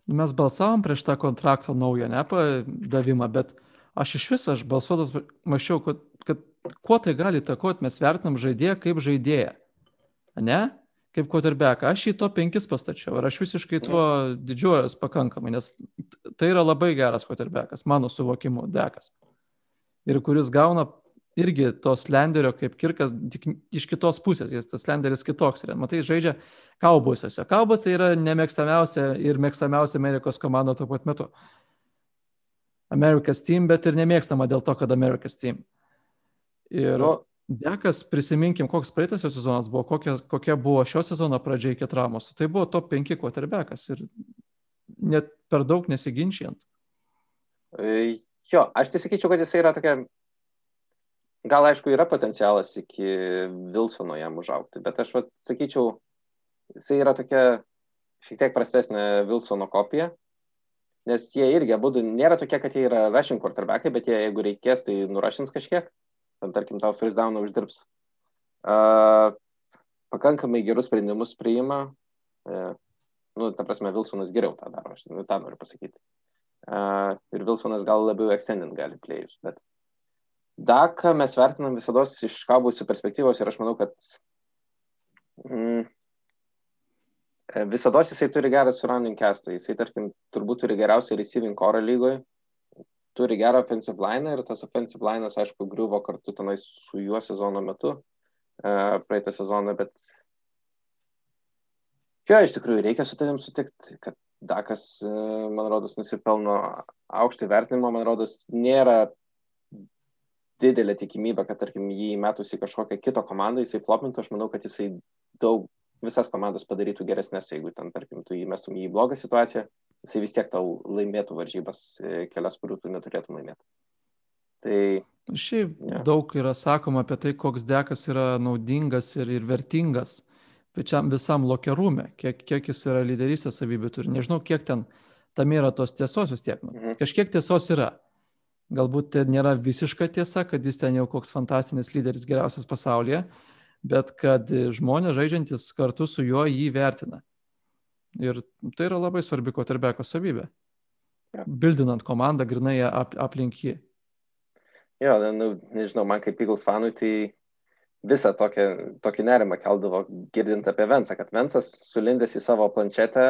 Mes balsavom prieš tą kontrakto naują, ne, padavimą, bet aš iš viso, aš balsuotas, mačiau, kad kuo tai gali įtakoti, mes vertinam žaidėją kaip žaidėją, ne, kaip quarterbacką. Aš į to penkis pastačiau ir aš visiškai tuo didžiuojas pakankamai, nes tai yra labai geras quarterbackas, mano suvokimu, dekas. Ir kuris gauna irgi to slenderio kaip kirkas, tik iš kitos pusės, jis tas slenderis kitoks yra. Matai, žaidžia kaubusiuose. Kaubas tai yra nemėgstamiausia ir mėgstamiausia Amerikos komanda tuo pat metu. America's Team, bet ir nemėgstama dėl to, kad America's Team. Ir Nu, Dekas, prisiminkim, koks praeitas jo sezonas buvo, kokia, kokia buvo šio sezono pradžia iki traumos. Tai buvo top 5 quarterbackas ir net per daug nesiginčiant. E, Jo, aš tai sakyčiau, kad jisai yra tokia, gal aišku, yra potencialas iki Wilsono jam užaukti, bet aš vat, sakyčiau, jisai yra tokia šiek tiek prastesnė Wilsono kopija, nes jie irgi abu nėra tokie, kad jie yra rushing quarterbackai, bet jie, jeigu reikės, tai nurašins kažkiek, ten, tarkim, tau first down uždirbs. Uh, pakankamai gerus sprendimus priima. Uh, nu, ta prasme, Wilsonas geriau tą daro, aš nu, tą noriu pasakyti. Uh, ir Wilsonas gal labiau extendint gali plėjus, bet Daką mes vertinam visada iš kabusių perspektyvos ir aš manau, kad mm, visada jisai turi gerą surrounding castą. Jisai, tarkim, turbūt turi geriausią receiving core lygoje, turi gerą offensive line ir tas offensive line, aišku, griuvo kartu tenais su juo sezono metu, uh, praeitą sezoną, bet jo, iš tikrųjų, reikia su tavim sutikti, kad Dakas, uh, man rodos, nusipelno aukštai vertinimo, man rodos, nėra didelė tikimybė, kad, tarkim, jį metus į kažkokią kitą komandą, jisai flopintų, aš manau, kad jisai daug visas komandas padarytų geresnės, jeigu ten, tarkim, tu įmestum jį į blogą situaciją, jisai vis tiek tau laimėtų varžybas kelias, kurių tu neturėtum laimėti. Tai... Šiaip Ja. daug yra sakoma apie tai, koks dekas yra naudingas ir, ir vertingas pačiam visam lokerume, kiek, kiek jis yra lyderystės savybių turi. Nežinau, kiek ten tam yra tos tiesos vis tiek. Nu. Mhm. Kažkiek tiesos yra. Galbūt tai nėra visiška tiesa, kad jis ten jau koks fantastinis lyderis geriausias pasaulyje, bet kad žmonės žaidžiantis kartu su juo jį vertina. Ir tai yra labai svarbi koterbeko savybė. Ja. Bildinant komandą grinai ap, aplink jį. Jo, nu, nežinau, man kaip Eagles fanui, tai visą tokį, tokį nerimą keldavo girdint apie Vensą, kad Vensas sulindęs į savo planšetę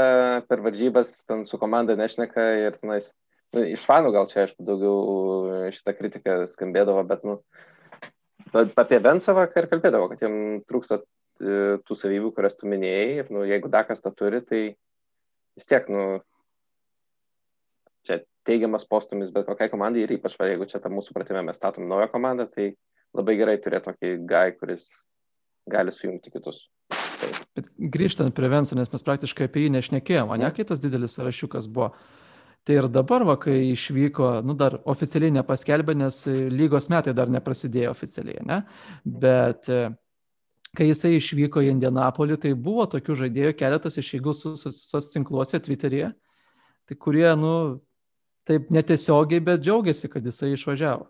per varžybas, ten su komanda nešneka ir tenais, nu, iš fanų gal čia, aišku, daugiau šitą kritiką skambėdavo, bet, nu, apie Vensą vakar kalbėdavo, kad jam trūksta tų savybių, kurias tu minėjai ir, nu, jeigu Dakas tą turi, tai vis tiek, nu, čia teigiamas postumis bet kokiai komandai ir ypač, va, jeigu čia tą mūsų pratimę mes statom naują komandą, tai labai gerai turėti tokį gai, kuris gali sujungti kitus. Tai, Bet grįžtant prie Venso, nes mes praktiškai apie jį nešnekėjom, o ne kitas didelis rašiukas buvo. Tai ir dabar, va, kai išvyko, nu dar oficialiai nepaskelbė, nes e, lygos metai dar neprasidėjo oficialiai, ne? Bet e, kai jisai išvyko į Indianapolį, tai buvo tokių žaidėjų keletas iš Eagles tinkluose, Twitter'yje, tai kurie, nu, taip netiesiogiai, bet džiaugiasi, kad jisai išvažiavo.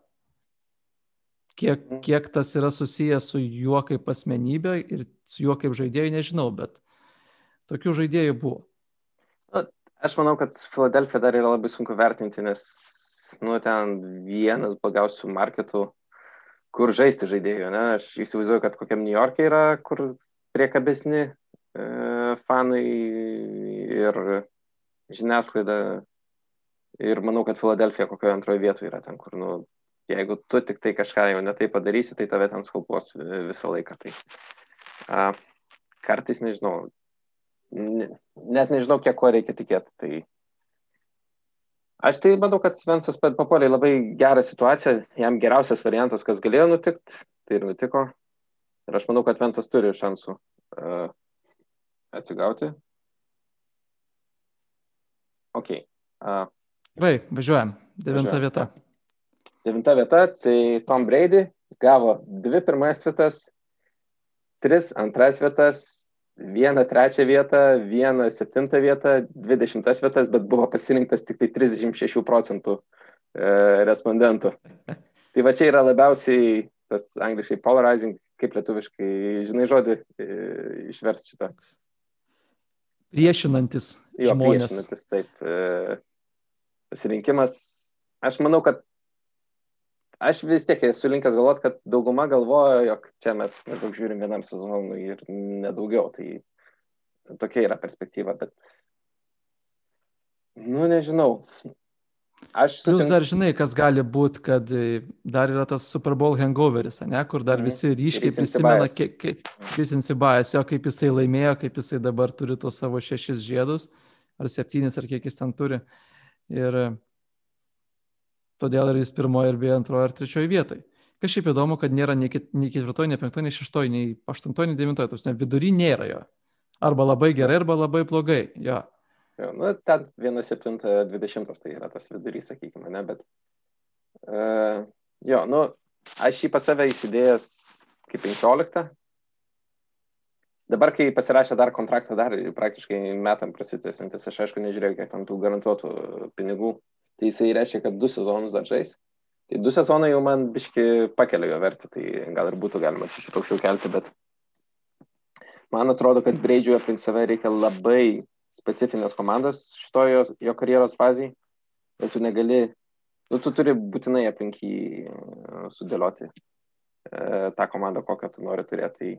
Kiek, mhm. kiek tas yra susijęs su juo kaip asmenybė ir su juo kaip žaidėjai, nežinau, bet tokių žaidėjų buvo. Aš manau, kad Filadelfija dar yra labai sunku vertinti, nes, nu, ten vienas blogiausių marketų, kur žaisti žaidėjų, ne? Aš įsivaizduoju, kad kokiam New York'e yra, kur priekabesni e, fanai ir žiniasklaida Ir manau, kad Filadelfija kokioje antroje vietoje yra ten, kur, nu, jeigu tu tik tai kažką jau netai padarysi, tai tave ten skalpuos visą laiką. Tai a, kartais nežinau, ne, net nežinau, kiek ko reikia tikėti. Tai aš tai manau, kad Vensas papuolė labai gerą situaciją, jam geriausias variantas, kas galėjo nutikti, tai ir nutiko. Ir aš manau, kad Vensas turi šansų uh, atsigauti. Ok. Uh, Gerai, važiuojam. Devinta važiuojam. vieta. Devinta vieta, tai Tom Brady gavo dvi pirmas vietas, tris antras vietas, vieną trečią vietą, vieną septintą vietą, dvi dešimtas vietas, bet buvo pasirinktas tik tai 36 procentų e, respondentų. Tai va čia yra labiausiai tas angliškai polarizing, kaip lietuviškai, žinai, žodį e, išversti šitą. Priešinantis. Jo, žmonės. priešinantis, taip. E, pasirinkimas, aš manau, kad aš vis tiek esu linkęs galvoti, kad dauguma galvoja, jog čia mes maždaug žiūrim vienam sezonui ir nedaugiau. Tai tokia yra perspektyva, bet, nu, nežinau. Aš sutink... Jūs dar žinai, kas gali būti, kad dar yra tas Super Bowl hangoveris, ne, kur dar mhm. visi ryškiai prisimena, kaip jis insibajęs, jo kaip jisai laimėjo, kaip jisai dabar turi tos savo šešis žiedus, ar septynis, ar kiek jis ten turi. Ir todėl ir jis pirmoje, ir beje antroje, ir trečioje vietoje. Kas šiaip įdomu, kad nėra nei, ketvirtoje, nei penktoje, nei šeštoje, nei aštuntoje, nei devintoje. Tuose vidury nėra jo. Arba labai gerai, arba labai blogai. Jo. Jo, nu, ten 1,720 tai yra tas vidurys, sakykime, ne, bet. Uh, jo, nu, aš jį pas save įsidėjęs kaip 15. Dabar, kai pasirašė dar kontraktą, dar praktiškai metam prasitęsintis, aš aišku nežiūrėjau, kiek tam tų garantuotų pinigų. Tai jisai reiškia, kad du sezonus dar žais. Tai du sezonai jau man biški pakelia jo vertę, tai gal ir būtų galima čia šitą aukščiau kelti, bet man atrodo, kad Breidžiui aplink save reikia labai specifinės komandos šitojo jo, karjeros fazėje. Ir tu negali, nu, tu turi būtinai aplink jį sudėlioti e, tą komandą, kokią tu nori turėti. Tai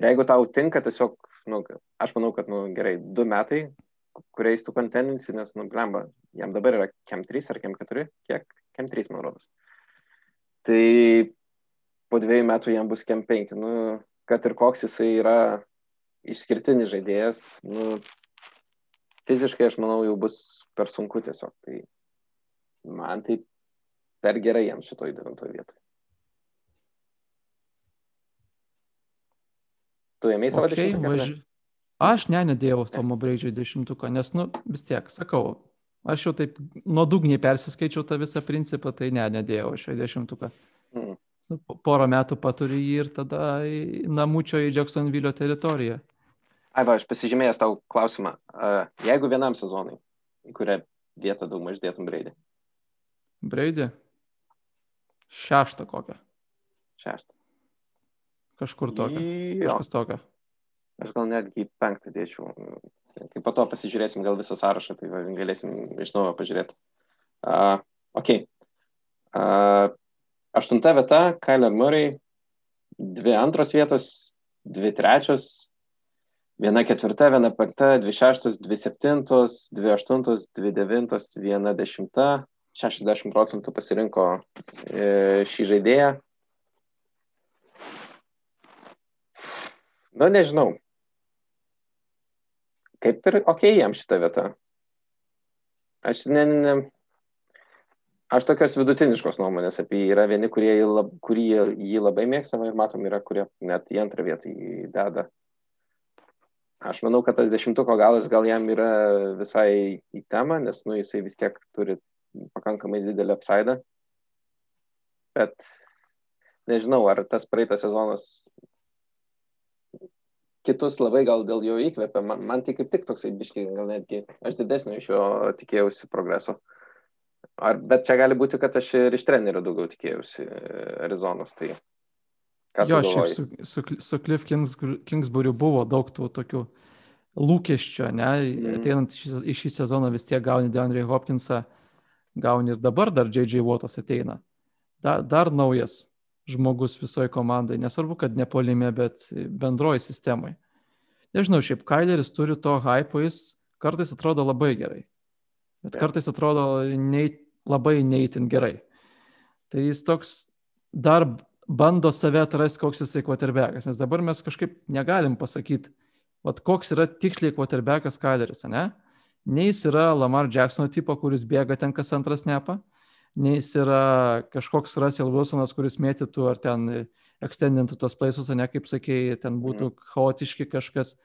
Ir jeigu tau tinka tiesiog, nu, aš manau, kad, nu, gerai, du metai, kuriais tu konteninsi, nes, nu, blemba, jam dabar yra kem 3 ar kem 4, kiek, kem 3, man rodos. Tai po dviejų metų jam bus kem 5, nu, kad ir koks jisai yra išskirtinis žaidėjas, nu, fiziškai, aš manau, jau bus per sunku tiesiog. Tai man tai per gerai jam šitoj devintoje vietoje. Tu ėmėjai savo okay, dešimtuką? Važi... Aš ne, nedėjau Tomo Breidžio dešimtuką, nes, nu, vis tiek, sakau, aš jau taip nuodugniai persiskaičiau tą visą principą, tai ne, nedėjau šio dešimtuką. Mm. Nu, porą metų paturi jį ir tada namučio į Jacksonville teritoriją. Ai, va, aš pasižymėjęs tau klausimą. Jeigu vienam sezonui, į kurią vietą daug maž dėtum Breidį? Breidį? Šeštą kokią. Šeštą. Kažkur tokio. Kažkas tokio. Aš gal netgi penktą dėčiau. Kai po to pasižiūrėsim gal visą sąrašą, tai galėsim iš naujo pažiūrėti. Uh, ok. Uh, aštunta vieta, Kyler Murray. Dvi antros vietos, dvi trečios, viena ketvirta, viena penkta, dvi šeštos, dvi septintos, dvi aštuntos, dvi devintos, viena dešimta. 60 procentų pasirinko e, šį žaidėją. Nu, nežinau. Kaip ir ok jam šitą vietą. Aš ne, ne, aš tokios vidutiniškos nuomonės apie jį. Yra vieni, kurie jį, lab, kurie jį labai mėgstama ir matom, yra, kurie net į antrą vietą jį deda. Aš manau, kad tas dešimtuko galas gal jam yra visai į temą, nes nu, jisai vis tiek turi pakankamai didelį apsaidą. Bet nežinau, ar tas praeitas sezonas kitus labai gal dėl jo įkvėpia. Man, man tai kaip tik toksai biškiai, gal netgi aš didesnio iš jo tikėjausi progreso. Ar, bet čia gali būti, kad aš ir iš trenerių daugiau tikėjausi Arizonos. Tai jo, šiaip su, su, su Cliff Kings, Kingsbury buvo daug tų tokių lūkesčių, ne? Mm. Ateinant į šį, į šį sezoną vis tiek gauni DeAndre Hopkinsą, gauni ir dabar dar J.J. Wattas ateina. Da, dar naujas žmogus visoje komandai, nesvarbu, kad ne polime, bet bendroji sistemai. Nežinau, šiaip Kaileris turi to hypo, jis kartais atrodo labai gerai, bet kartais atrodo nei, labai neįtin gerai. Tai jis toks dar bando save atrasti, koks jisai quarterbackas, nes dabar mes kažkaip negalim pasakyti, vat koks yra tiksliai quarterbackas Kaileris, ne? Nei jis yra Lamar Jacksono tipo, kuris bėga ten kas antras nepą, nei jis yra kažkoks Russell Wilsonas, kuris mėtytų ar ten ekstendintų tos plaisus, ne kaip sakėjai, ten būtų mhm. chaotiški kažkas.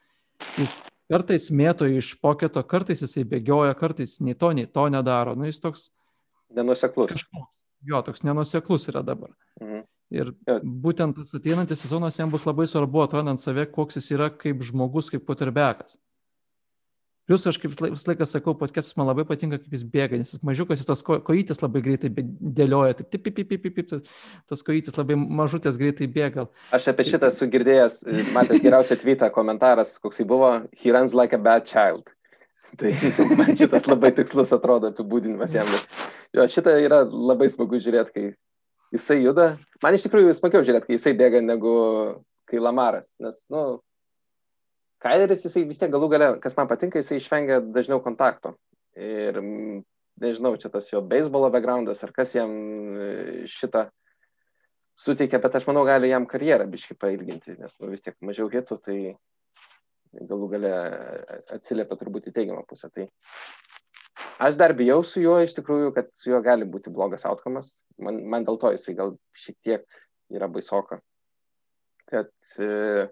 Jis kartais mėto iš poketo, kartais jisai bėgioja, kartais nei to, nei to nedaro. Nu, jis toks... Nenuseklus. Kažkoks, jo, toks nenuseklus yra dabar. Mhm. Ir būtent tas ateinantis sezonas jam bus labai svarbu atrandant save, koks jis yra kaip žmogus, kaip koterbekas. Plius aš kaip visą laiką sakau, podcastas man labai patinka, kaip jis bėga, nes jis mažiukas, tos ko, kojytės labai greitai dėlioja, taip, taip, taip, taip, taip, taip, tos kojytės labai mažutės greitai bėga. Aš apie šitą esu girdėjęs, matęs geriausią tweetą, komentaras, koks jis buvo, he runs like a bad child. Tai man šitas labai tikslus atrodo apibūdinimas jam. Jo, šitą yra labai smagu žiūrėti, kai jisai juda. Man iš tikrųjų smagiau žiūrėti, kai jisai bėga, negu kai Lamaras. Nes, na, nu, Kaileris, jisai vis tiek galų gale, kas man patinka, jisai išvengia dažniau kontakto. Ir nežinau, čia tas jo beisbolo backgroundas ar kas jam e, šitą suteikia, bet aš manau, gali jam karjerą biškai pailginti, nes nu, vis tiek mažiau hitų, tai galų gale atsiliepia turbūt į teigiamą pusę. Tai aš dar bijau su juo iš tikrųjų, kad su juo gali būti blogas outcomas. Man, man dėl to jisai gal šiek tiek yra baisoka. Kad e,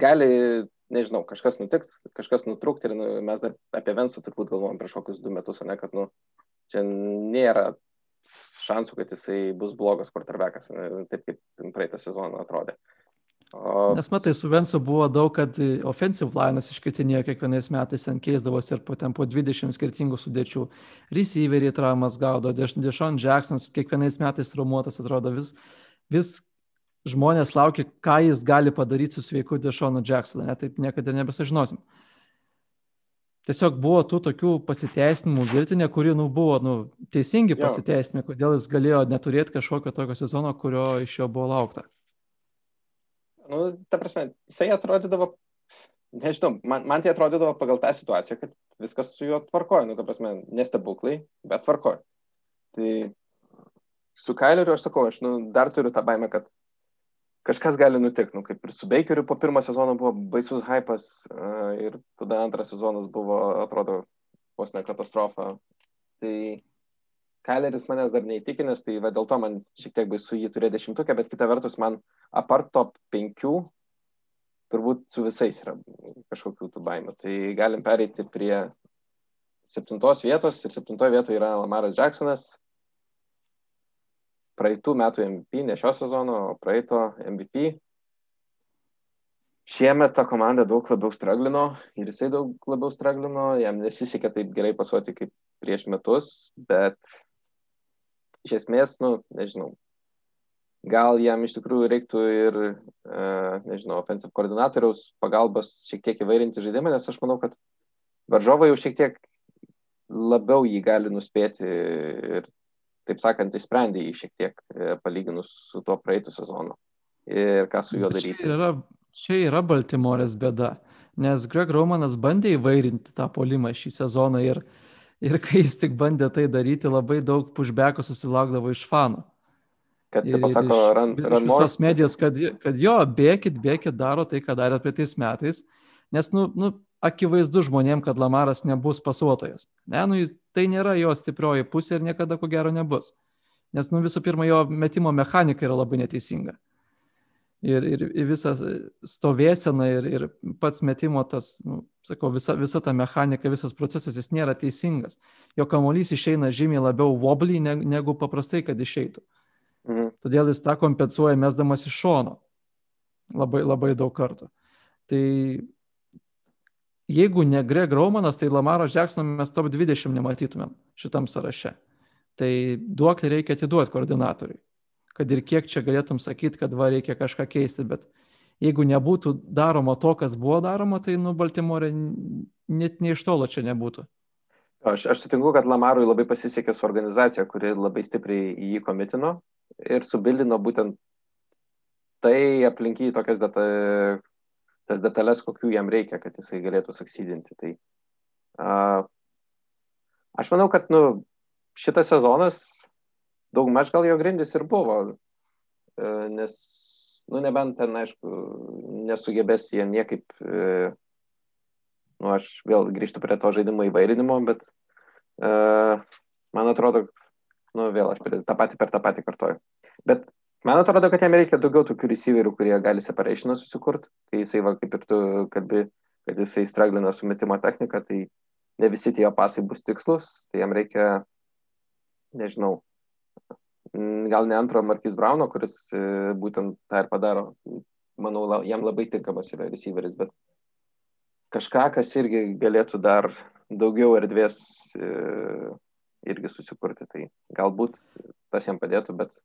gali nežinau, kažkas nutikt, kažkas nutrūkt ir nu, mes dar apie Vensą turbūt galvojom prieš kokius du metus, o ne, kad nu, čia nėra šansų, kad jisai bus blogas quarterbackas, taip kaip praeitą sezoną atrodė. O... Nes matai, su Vensu buvo daug, kad offensive linas iškritinėjo kiekvienais metais, ten keisdavosi ir po, ten po 20 skirtingų sudėčių. Receiveriai traumas gaudo, Dešon Jacksonas kiekvienais metais traumuotas, atrodo, vis, vis žmonės laukia, ką jis gali padaryti su sveiku Dešonu Jacksonu, net taip niekada nebesažinosim. Tiesiog buvo tų tokių pasiteisinimų virtinė, kuri nu, buvo nu, teisingi pasiteisinimai, kodėl jis galėjo neturėti kažkokio tokio sezono, kurio iš jo buvo laukta. Nu, ta prasme, jisai atrodydavo, nežinau, man, man tai atrodydavo pagal tą situaciją, kad viskas su juo tvarkoja, nu, ta prasme, nestebuklai, bet tvarkoja. Tai su Kaileriu aš sakau, aš nu, dar turiu tą baimę, kad kažkas gali nutikti, nu, kaip ir su Bakeriu po pirmo sezono buvo baisus hypas uh, ir tada antras sezonas buvo, atrodo, vos ne katastrofa. Tai Kaileris manęs dar neįtikinęs, tai va, dėl to man šiek tiek baisu jį turėti dešimtukę, bet kita vertus man apart top penkių turbūt su visais yra kažkokių tų baimių. Tai galim pereiti prie septintos vietos ir septintoje vietoje yra Lamaras Jacksonas, praeitų metų MVP, ne šio sezono, o praeito MVP. Šiemet ta komanda daug labiau straglino ir jisai daug labiau straglino, jam nesisekė taip gerai pasuoti kaip prieš metus, bet iš esmės, nu, nežinau, gal jam iš tikrųjų reiktų ir, uh, nežinau, offensive koordinatoriaus pagalbos šiek tiek įvairinti žaidimą, nes aš manau, kad varžovai jau šiek tiek labiau jį gali nuspėti ir taip sakant, išsprendė jį šiek tiek e, palyginus su tuo praeitų sezonu. Ir ką su juo daryti. Čia yra, čia yra Baltimorės bėda, nes Greg Romanas bandė įvairinti tą polimą šį sezoną ir, ir kai jis tik bandė tai daryti, labai daug pushbackų susilaukdavo iš fanų. Kad, ir, pasako, iš, run, run iš visos medijos, kad, kad jo, bėkit, bėkit, daro tai, ką darė praeitais metais, nes, nu, nu, akivaizdu žmonėm, kad Lamaras nebus pasuotojas. Ne, nu, tai nėra jo stiprioji pusė ir niekada ko gero nebus. Nes, nu, visų pirma, jo metimo mechanika yra labai neteisinga. Ir, ir, ir visa stovėsena ir, ir pats metimo tas, nu, sakau, visa, visa ta mechanika, visas procesas, jis nėra teisingas. Jo kamuolys išeina žymiai labiau wobbly negu paprastai, kad išeitų. Mhm. Todėl jis tą kompensuoja mesdamas iš šono. Labai, labai daug kartų. Tai jeigu ne Greg Romanas, tai Lamaro Jacksono mes top 20 nematytumėm šitam sąraše. Tai duoklį reikia atiduoti koordinatoriui. Kad ir kiek čia galėtum sakyti, kad va reikia kažką keisti, bet jeigu nebūtų daroma to, kas buvo daroma, tai nu Baltimore net nei iš tolo čia nebūtų. Aš, aš sutinku, kad Lamarui labai pasisekė su organizacija, kuri labai stipriai jį komitino ir subildino būtent tai aplinky tokias deta, tas detalės, kokių jam reikia, kad jisai galėtų suksydinti. Tai uh, aš manau, kad nu, šitas sezonas daug maž gal jo grindis ir buvo, uh, nes, nu, nebent ten, aišku, nesugebės jie niekaip, uh, nu, aš vėl grįžtu prie to žaidimo įvairinimo, bet uh, man atrodo, nu, vėl aš tą patį per tą patį kartoju. Bet Man atrodo, kad jam reikia daugiau tokių receiverių, kurie gali separationą susikurti. Kai jisai, va, kaip ir tu kalbi, kad jisai straglina su metimo technika, tai ne visi tie pasai bus tikslus, tai jam reikia, nežinau, gal ne antro Markis Brauno, kuris e, būtent tą ir padaro. Manau, jam labai tinkamas yra receiveris, bet kažką, kas irgi galėtų dar daugiau erdvės e, irgi susikurti. Tai galbūt tas jam padėtų, bet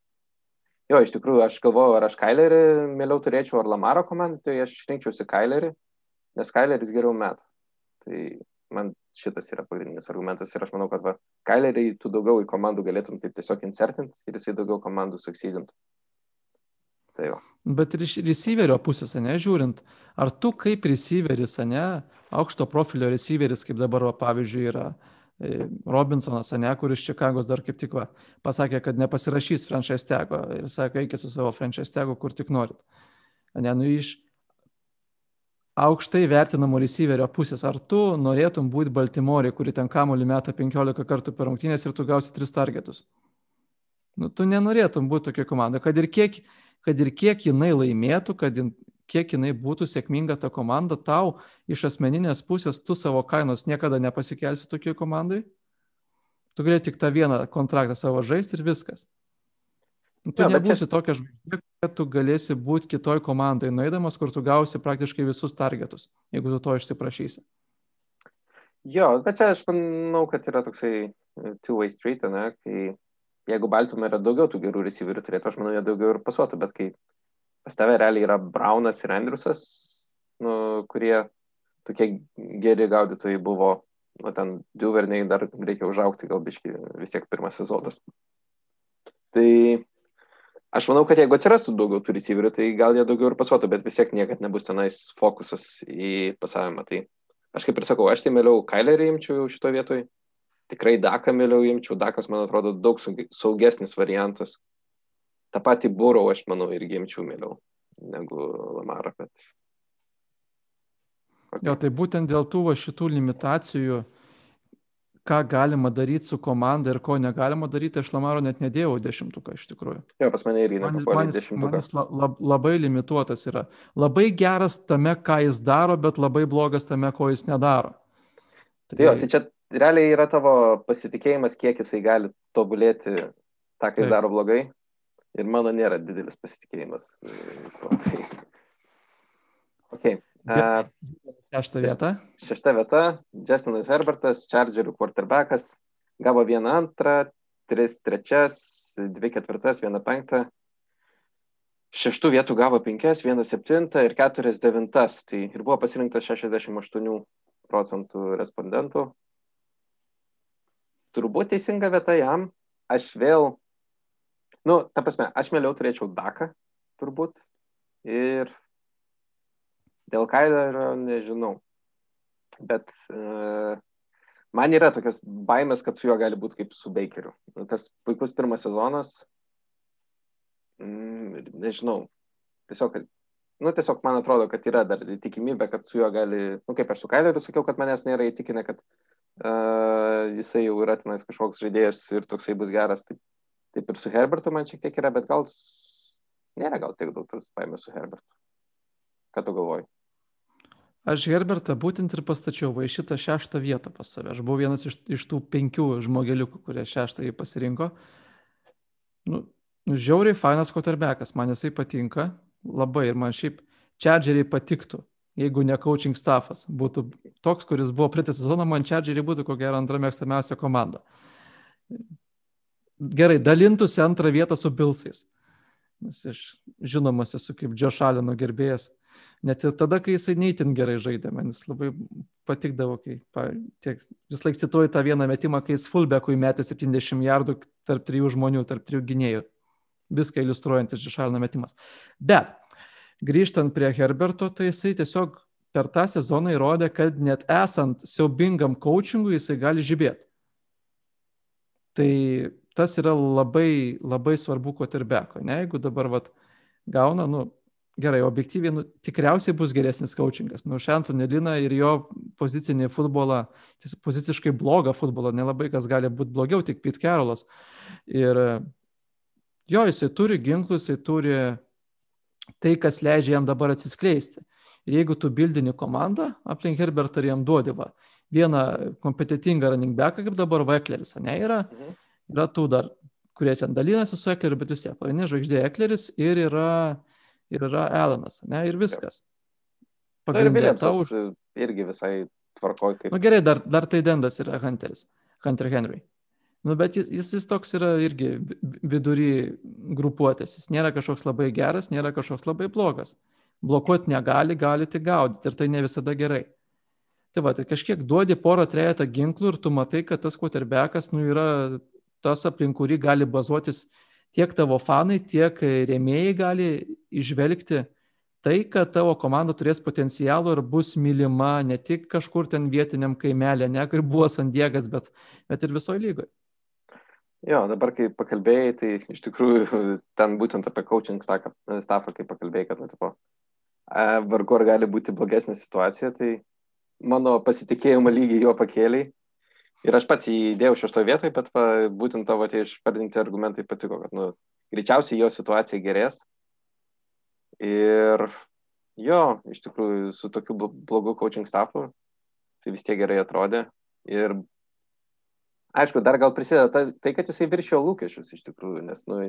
Jo, iš tikrųjų, aš galvoju, ar aš Kailerį mieliau turėčiau, ar Lamaro komandą, tai aš rinkčiausi Kailerį, nes Kaileris geriau met. Tai man šitas yra pagrindinis argumentas ir aš manau, kad va, Kailerį tu daugiau į komandų galėtum taip tiesiog insertinti ir jisai daugiau komandų succeedintų. Tai jo. Bet ir iš receiverio pusės, ne, žiūrint, ar tu kaip receiveris, ne, aukšto profilio receiveris, kaip dabar, va, pavyzdžiui, yra uh, Robinsonas, ne, kuris Čikagos dar kaip tik va, pasakė, kad nepasirašys franchise tego ir sakė, eikit su savo franchise tego, kur tik norit. Ne, nu iš aukštai vertinamo receiverio pusės, ar tu norėtum būti Baltimorė, kuri ten kamolį meta 15 kartų per rungtynės ir tu gausi 3 targetus? Nu, tu nenorėtum būti tokia komanda, kad ir kiek, kad ir kiek jinai laimėtų, kad kiek jinai būtų sėkminga ta komanda, tau iš asmeninės pusės tu savo kainos niekada nepasikelsi tokiai komandai. Tu gali tik tą vieną kontraktą savo žaisti ir viskas. Nu, tu ja, nebūsi čia... tokia žvaigždė, kad tu galėsi būti kitoj komandai, nueidamas, kur tu gausi praktiškai visus targetus, jeigu tu to išsiprašysi. Jo, bet čia aš manau, kad yra toksai e, two-way street, ne, kai jeigu Baltumė yra daugiau tų gerų receiverių turėtų, aš manau, jie daugiau ir pasuotų, bet kai pas tave realiai yra Braunas ir Andriusas, nu, kurie tokie geri gaudytojai buvo, nu, ten Duverniai dar reikia užaukti, gal biški vis tiek pirmas sezonas. Tai aš manau, kad jeigu atsirastų daugiau tų receiverių, tai gal jie daugiau ir pasuotų, bet vis tiek niekad nebus tenais fokusas į pasavimą. Tai aš kaip ir sakau, aš tai mėliau Kailerį imčiau šito vietoj, tikrai Daką mėliau imčiau, Dakas man atrodo daug saugesnis variantas tą patį Burau aš manau irgi imčiau mieliau negu Lamarą. Bet... Okay. Jo, tai būtent dėl tų va, šitų limitacijų, ką galima daryti su komanda ir ko negalima daryti, aš Lamaro net nedėjau dešimtuką iš tikrųjų. Jo, pas mane irgi nepapuolė dešimtuką. Jis la, lab, labai limituotas yra. Labai geras tame, ką jis daro, bet labai blogas tame, ko jis nedaro. Tai... Jo, tai čia realiai yra tavo pasitikėjimas, kiek jisai gali tobulėti tą, ką jis Taip. daro blogai ir mano nėra didelis pasitikėjimas. Tai... Okay. Uh, Šešta vieta. Šešta vieta. Justinas Herbertas, Chargerių quarterbackas, gavo vieną antrą, tris trečias, dvi ketvirtas, vieną penktą. Šeštų vietų gavo penkias, vieną septintą ir keturias devintas. Tai ir buvo pasirinktas 68 procentų respondentų. Turbūt teisinga vieta jam. Aš vėl Nu, ta prasme, aš mieliau turėčiau Daką, turbūt. Ir dėl Kailerio nežinau. Bet uh, man yra tokios baimės, kad su juo gali būti kaip su Bakeriu. Nu, tas puikus pirmas sezonas. Mm, nežinau. Tiesiog, nu, tiesiog man atrodo, kad yra dar tikimybė, kad su juo gali, nu, kaip aš su Kaileriu sakiau, kad manęs nėra įtikinę, kad uh, jisai jau yra tenais kažkoks žaidėjas ir toksai bus geras. Taip, Taip ir su Herbertu man šiek tiek yra, bet gal nėra gal tiek daug tas baimės su Herbertu. Ką tu galvoji? Aš Herbertą būtent ir pastačiau va šitą šeštą vietą pas save. Aš buvau vienas iš, iš tų penkių žmogeliukų, kurie šeštąjį pasirinko. Nu, nu žiauriai fainas kotarbekas, man jisai patinka labai ir man šiaip čadžeriai patiktų. jeigu ne coaching staffas būtų toks, kuris buvo praeitą sezoną, man Chargeriai būtų ko gero antra mėgstamiausia komanda. Gerai, dalintųsi antrą vietą su Bilsais. Nes aš žinomas esu kaip Džo Šalino gerbėjas. Net ir tada, kai jisai neįtin gerai žaidė, man jis labai patikdavo, kai pa, tiek, vis laik cituoju tą vieną metimą, kai jis fullbackui metė 70 jardų tarp trijų žmonių, tarp trijų gynėjų. Viską iliustruojantis Džo Šalino metimas. Bet grįžtant prie Herberto, tai jisai tiesiog per tą sezoną įrodė, kad net esant siaubingam coachingui jisai gali žibėti. Tai tas yra labai, labai svarbu kotirbeko. Ne, jeigu dabar vat, gauna, nu, gerai, objektyviai, nu, tikriausiai bus geresnis coachingas. Nu, Šantonė Lina ir jo pozicinį futbolą, poziciškai blogą futbolą, nelabai kas gali būti blogiau, tik Pete Carolas. Ir jo, jisai turi ginklus, jisai turi tai, kas leidžia jam dabar atsiskleisti. Ir jeigu tu bildini komandą aplink Herbertą ir jam duodi va, vieną kompetitingą running backą, kaip dabar Vekleris, ne, yra, mhm. Yra tų dar, kurie ten dalinasi su Ekleriu, bet vis tiek, pagrindinė žvaigždė Ekleris ir yra, ir yra Alanas, ne, ir viskas. Pagrindinė tau. Irgi visai tvarkoj. Kaip... Na nu, gerai, dar, dar tai Dendas yra Hunteris, Hunter Henry. Nu, bet jis, jis, jis toks yra irgi vidury grupuotės. Jis nėra kažkoks labai geras, nėra kažkoks labai blogas. Blokuoti negali, gali tik gaudyti ir tai ne visada gerai. Tai va, tai kažkiek duodi porą trejata ginklų ir tu matai, kad tas quarterbackas nu, yra tas aplink kurį gali bazuotis tiek tavo fanai, tiek rėmėjai gali išvelgti tai, kad tavo komanda turės potencialų ir bus mylima ne tik kažkur ten vietiniam kaimelė, ne kaip buvo Sandiegas, bet, bet ir visoje lygoje. Jo, dabar kai pakalbėjai, tai iš tikrųjų ten būtent apie coaching staffą, kai pakalbėjai, kad, nu, tipo, vargu ar gali būti blogesnė situacija, tai mano pasitikėjimo lygį jo pakėliai. Ir aš pats jį įdėjau šeštoje vietoje, bet pa, būtent tavo tie išvardinti argumentai patiko, kad, nu, greičiausiai jo situacija gerės. Ir jo, iš tikrųjų, su tokiu blogu coaching staffu, tai vis tiek gerai atrodė. Ir aišku, dar gal prisideda ta, tai, kad jisai viršio lūkesčius iš tikrųjų, nes nu,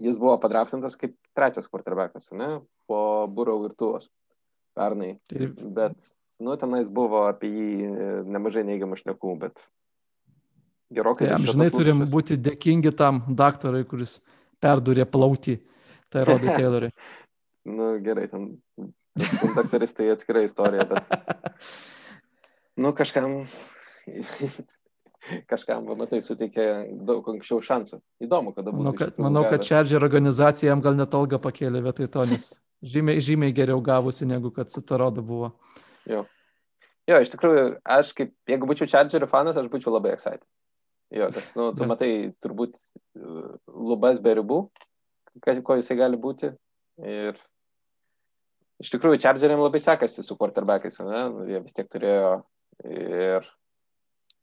jis buvo padraftintas kaip trečias quarterbackas, ne, po Burau ir Tuos pernai. Taip. Bet, nu, tenais buvo apie jį nemažai neigiamų šnekų, bet gerokai. Tai amžinai turim būti dėkingi tam daktarui, kuris perdurė plauti, tai Rodui Taylorui. nu, gerai, ten daktaris tai atskira istorija, bet, nu, kažkam kažkam, matai, suteikė daug anksčiau šansą. Įdomu, kada būtų. Manau, kad, manau, kad Charger organizacija jam gal net algą pakėlė vietoj to, nes žymiai, žymiai geriau gavusi, negu kad su Tarodu buvo. Jo. Jo, iš tikrųjų, aš kaip, jeigu būčiau Chargerio fanas, aš būčiau labai excited. Jo, nes, nu, tu matai, turbūt uh, lubas be ribų, kas, ko jisai gali būti. Ir iš tikrųjų, Chargeriam labai sekasi su quarterbackais, ne? Jie vis tiek turėjo ir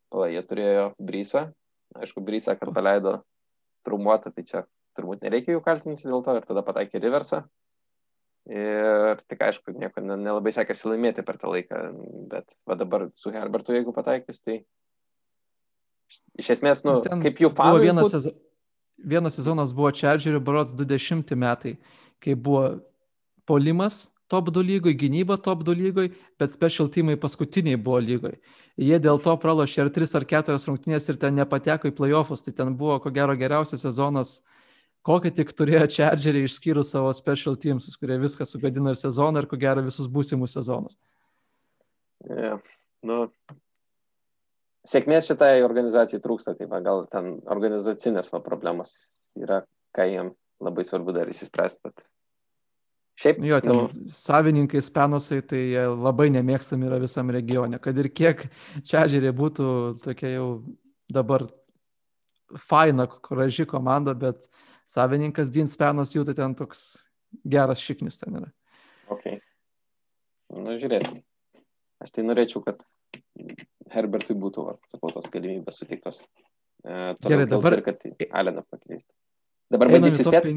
Pala, jie turėjo Brysą. Aišku, Brysą, kad paleido trumuotą, tai čia turbūt nereikia jų kaltinti dėl to ir tada pataikė Riversą. Ir tik aišku, nieko nelabai sekėsi laimėti per tą laiką, bet va dabar su Herbertu, jeigu pataikys, tai iš esmės, nu, Ten kaip jų fanai. Vienas, būt... sezo... vienas sezonas buvo Chargerių Barots 20 metai, kai buvo polimas top 2 lygoj, gynyba top 2 lygoj, bet special teamai paskutiniai buvo lygoj. Jie dėl to pralošė ar 3 ar 4 rungtynės ir ten nepateko į playoffus, tai ten buvo ko gero geriausias sezonas, kokį tik turėjo Chargeriai išskyrus savo special teams, kurie viską sugadino ir sezoną ir ko gero visus būsimus sezonus. Yeah. Nu, sėkmės šitai organizacijai trūksta, tai va, gal ten organizacinės va, problemos yra, ką jiem labai svarbu dar įsispręsti, bet Šiaip, jo, ten nu, savininkai spenosai tai labai nemėgstami yra visam regione. Kad ir kiek čiažerė būtų tokia jau dabar faina, graži komanda, bet savininkas Dean Spenos jų tai ten toks geras šiknis ten yra. Ok. Nu, žiūrėsim. Aš tai norėčiau, kad Herbertui būtų, va, sakau, tos galimybės sutiktos. E, Gerai, dabar. Ir kad Aleną pakeisti. Dabar bandysiu spėti.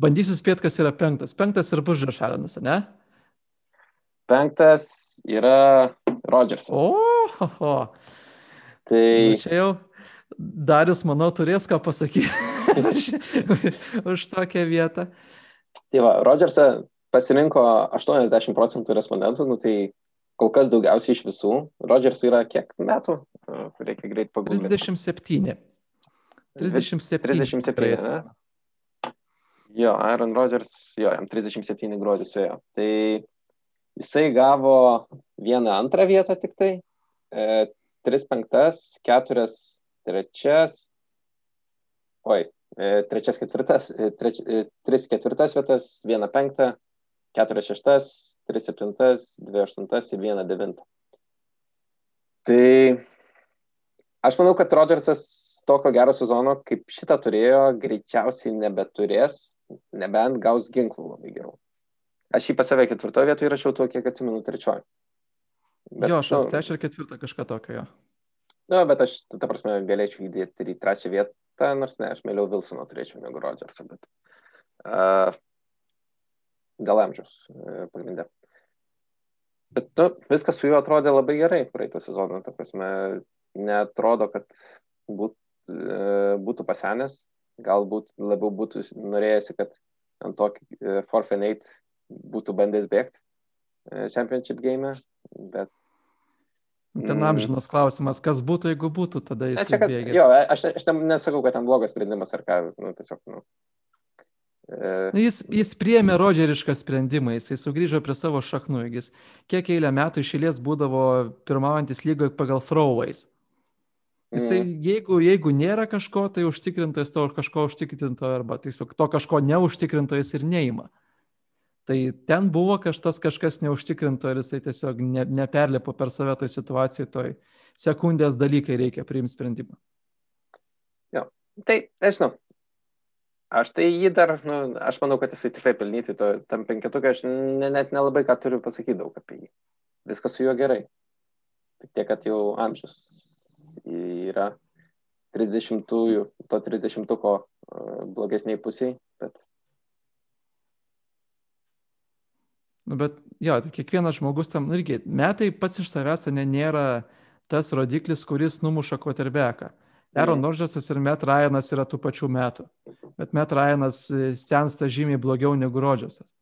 Bandysiu spėti, kas yra penktas. Penktas ir bus Žašaranas, ne? Penktas yra Rodžersas. O, ho, ho. Tai. Nu, čia jau Darius, manau, turės ką pasakyti už, už tokią vietą. Tai va, Rodžersą pasirinko 80 procentų respondentų, nu, tai kol kas daugiausiai iš visų. Rodžersui yra kiek metų? Reikia greit pagalvoti. 37. 37. 37, ne? Jo, Aaron Rodgers, jo, jam 37 gruodį suėjo. Tai jisai gavo vieną antrą vietą tik tai, e, 3 penktas, 4 trečias, oi, trečias ketvirtas, e, treč, 3 e, ketvirtas vietas, 1 penktą, 4 šeštas, 3 septintas, 2 aštuntas ir 1 devintą. Tai aš manau, kad Rodžersas tokio gero sezono, kaip šitą turėjo, greičiausiai nebeturės, nebent gaus ginklų labai gerų. Aš jį pas save ketvirtoje vietoje įrašiau to, kiek atsimenu, trečioje. Jo, aš nu, trečią ir ketvirtą kažką tokio jo. Nu, bet aš, ta prasme, galėčiau įdėti ir į trečią vietą, nors ne, aš mėliau Wilsono turėčiau negu Rodžersą, bet uh, dėl amžiaus uh, pagrindė. Bet nu, viskas su juo atrodė labai gerai praeitą sezoną, ta prasme, netrodo, kad būt, uh, būtų pasenęs, galbūt labiau būtų norėjęsi, kad ant to uh, forfeit 8 būtų bandęs bėgti uh, championship game, bet Ten amžinas klausimas, kas būtų, jeigu būtų, tada jis bėgė. Jo, aš, aš nesakau, kad ten blogas sprendimas ar ką, nu, tiesiog, nu. E... Jis, jis priėmė rodžerišką sprendimą, jisai sugrįžo prie savo šaknų, jis kiek eilę metų išėlės būdavo pirmaujantis lygoje pagal throwways. Jisai, mm. jeigu, jeigu nėra kažko, tai užtikrintojas to kažko užtikrinto arba tiesiog to kažko neužtikrintojas ir neima. Tai ten buvo kažkas, kažkas neužtikrinto ir jisai tiesiog ne, neperlipo per save toj situacijai, toj sekundės dalykai reikia priimti sprendimą. Jo, tai nežinau. Aš tai jį dar, nu, aš manau, kad jisai tikrai pelnyti, to, tam penketukė aš ne, net nelabai ką turiu pasakyti daug apie jį. Viskas su juo gerai. Tik tiek, kad jau amžius yra 30-ųjų, to 30-uko blogesniai pusiai, bet Nu, bet jo, tai kiekvienas žmogus tam, irgi, metai pats iš savęs ne, nėra tas rodiklis, kuris numuša koterbeką. Aaron Rodgersas ir Matt Ryanas yra tų pačių metų. Bet Matt Ryanas e, sensta žymiai blogiau negu Rodgersas.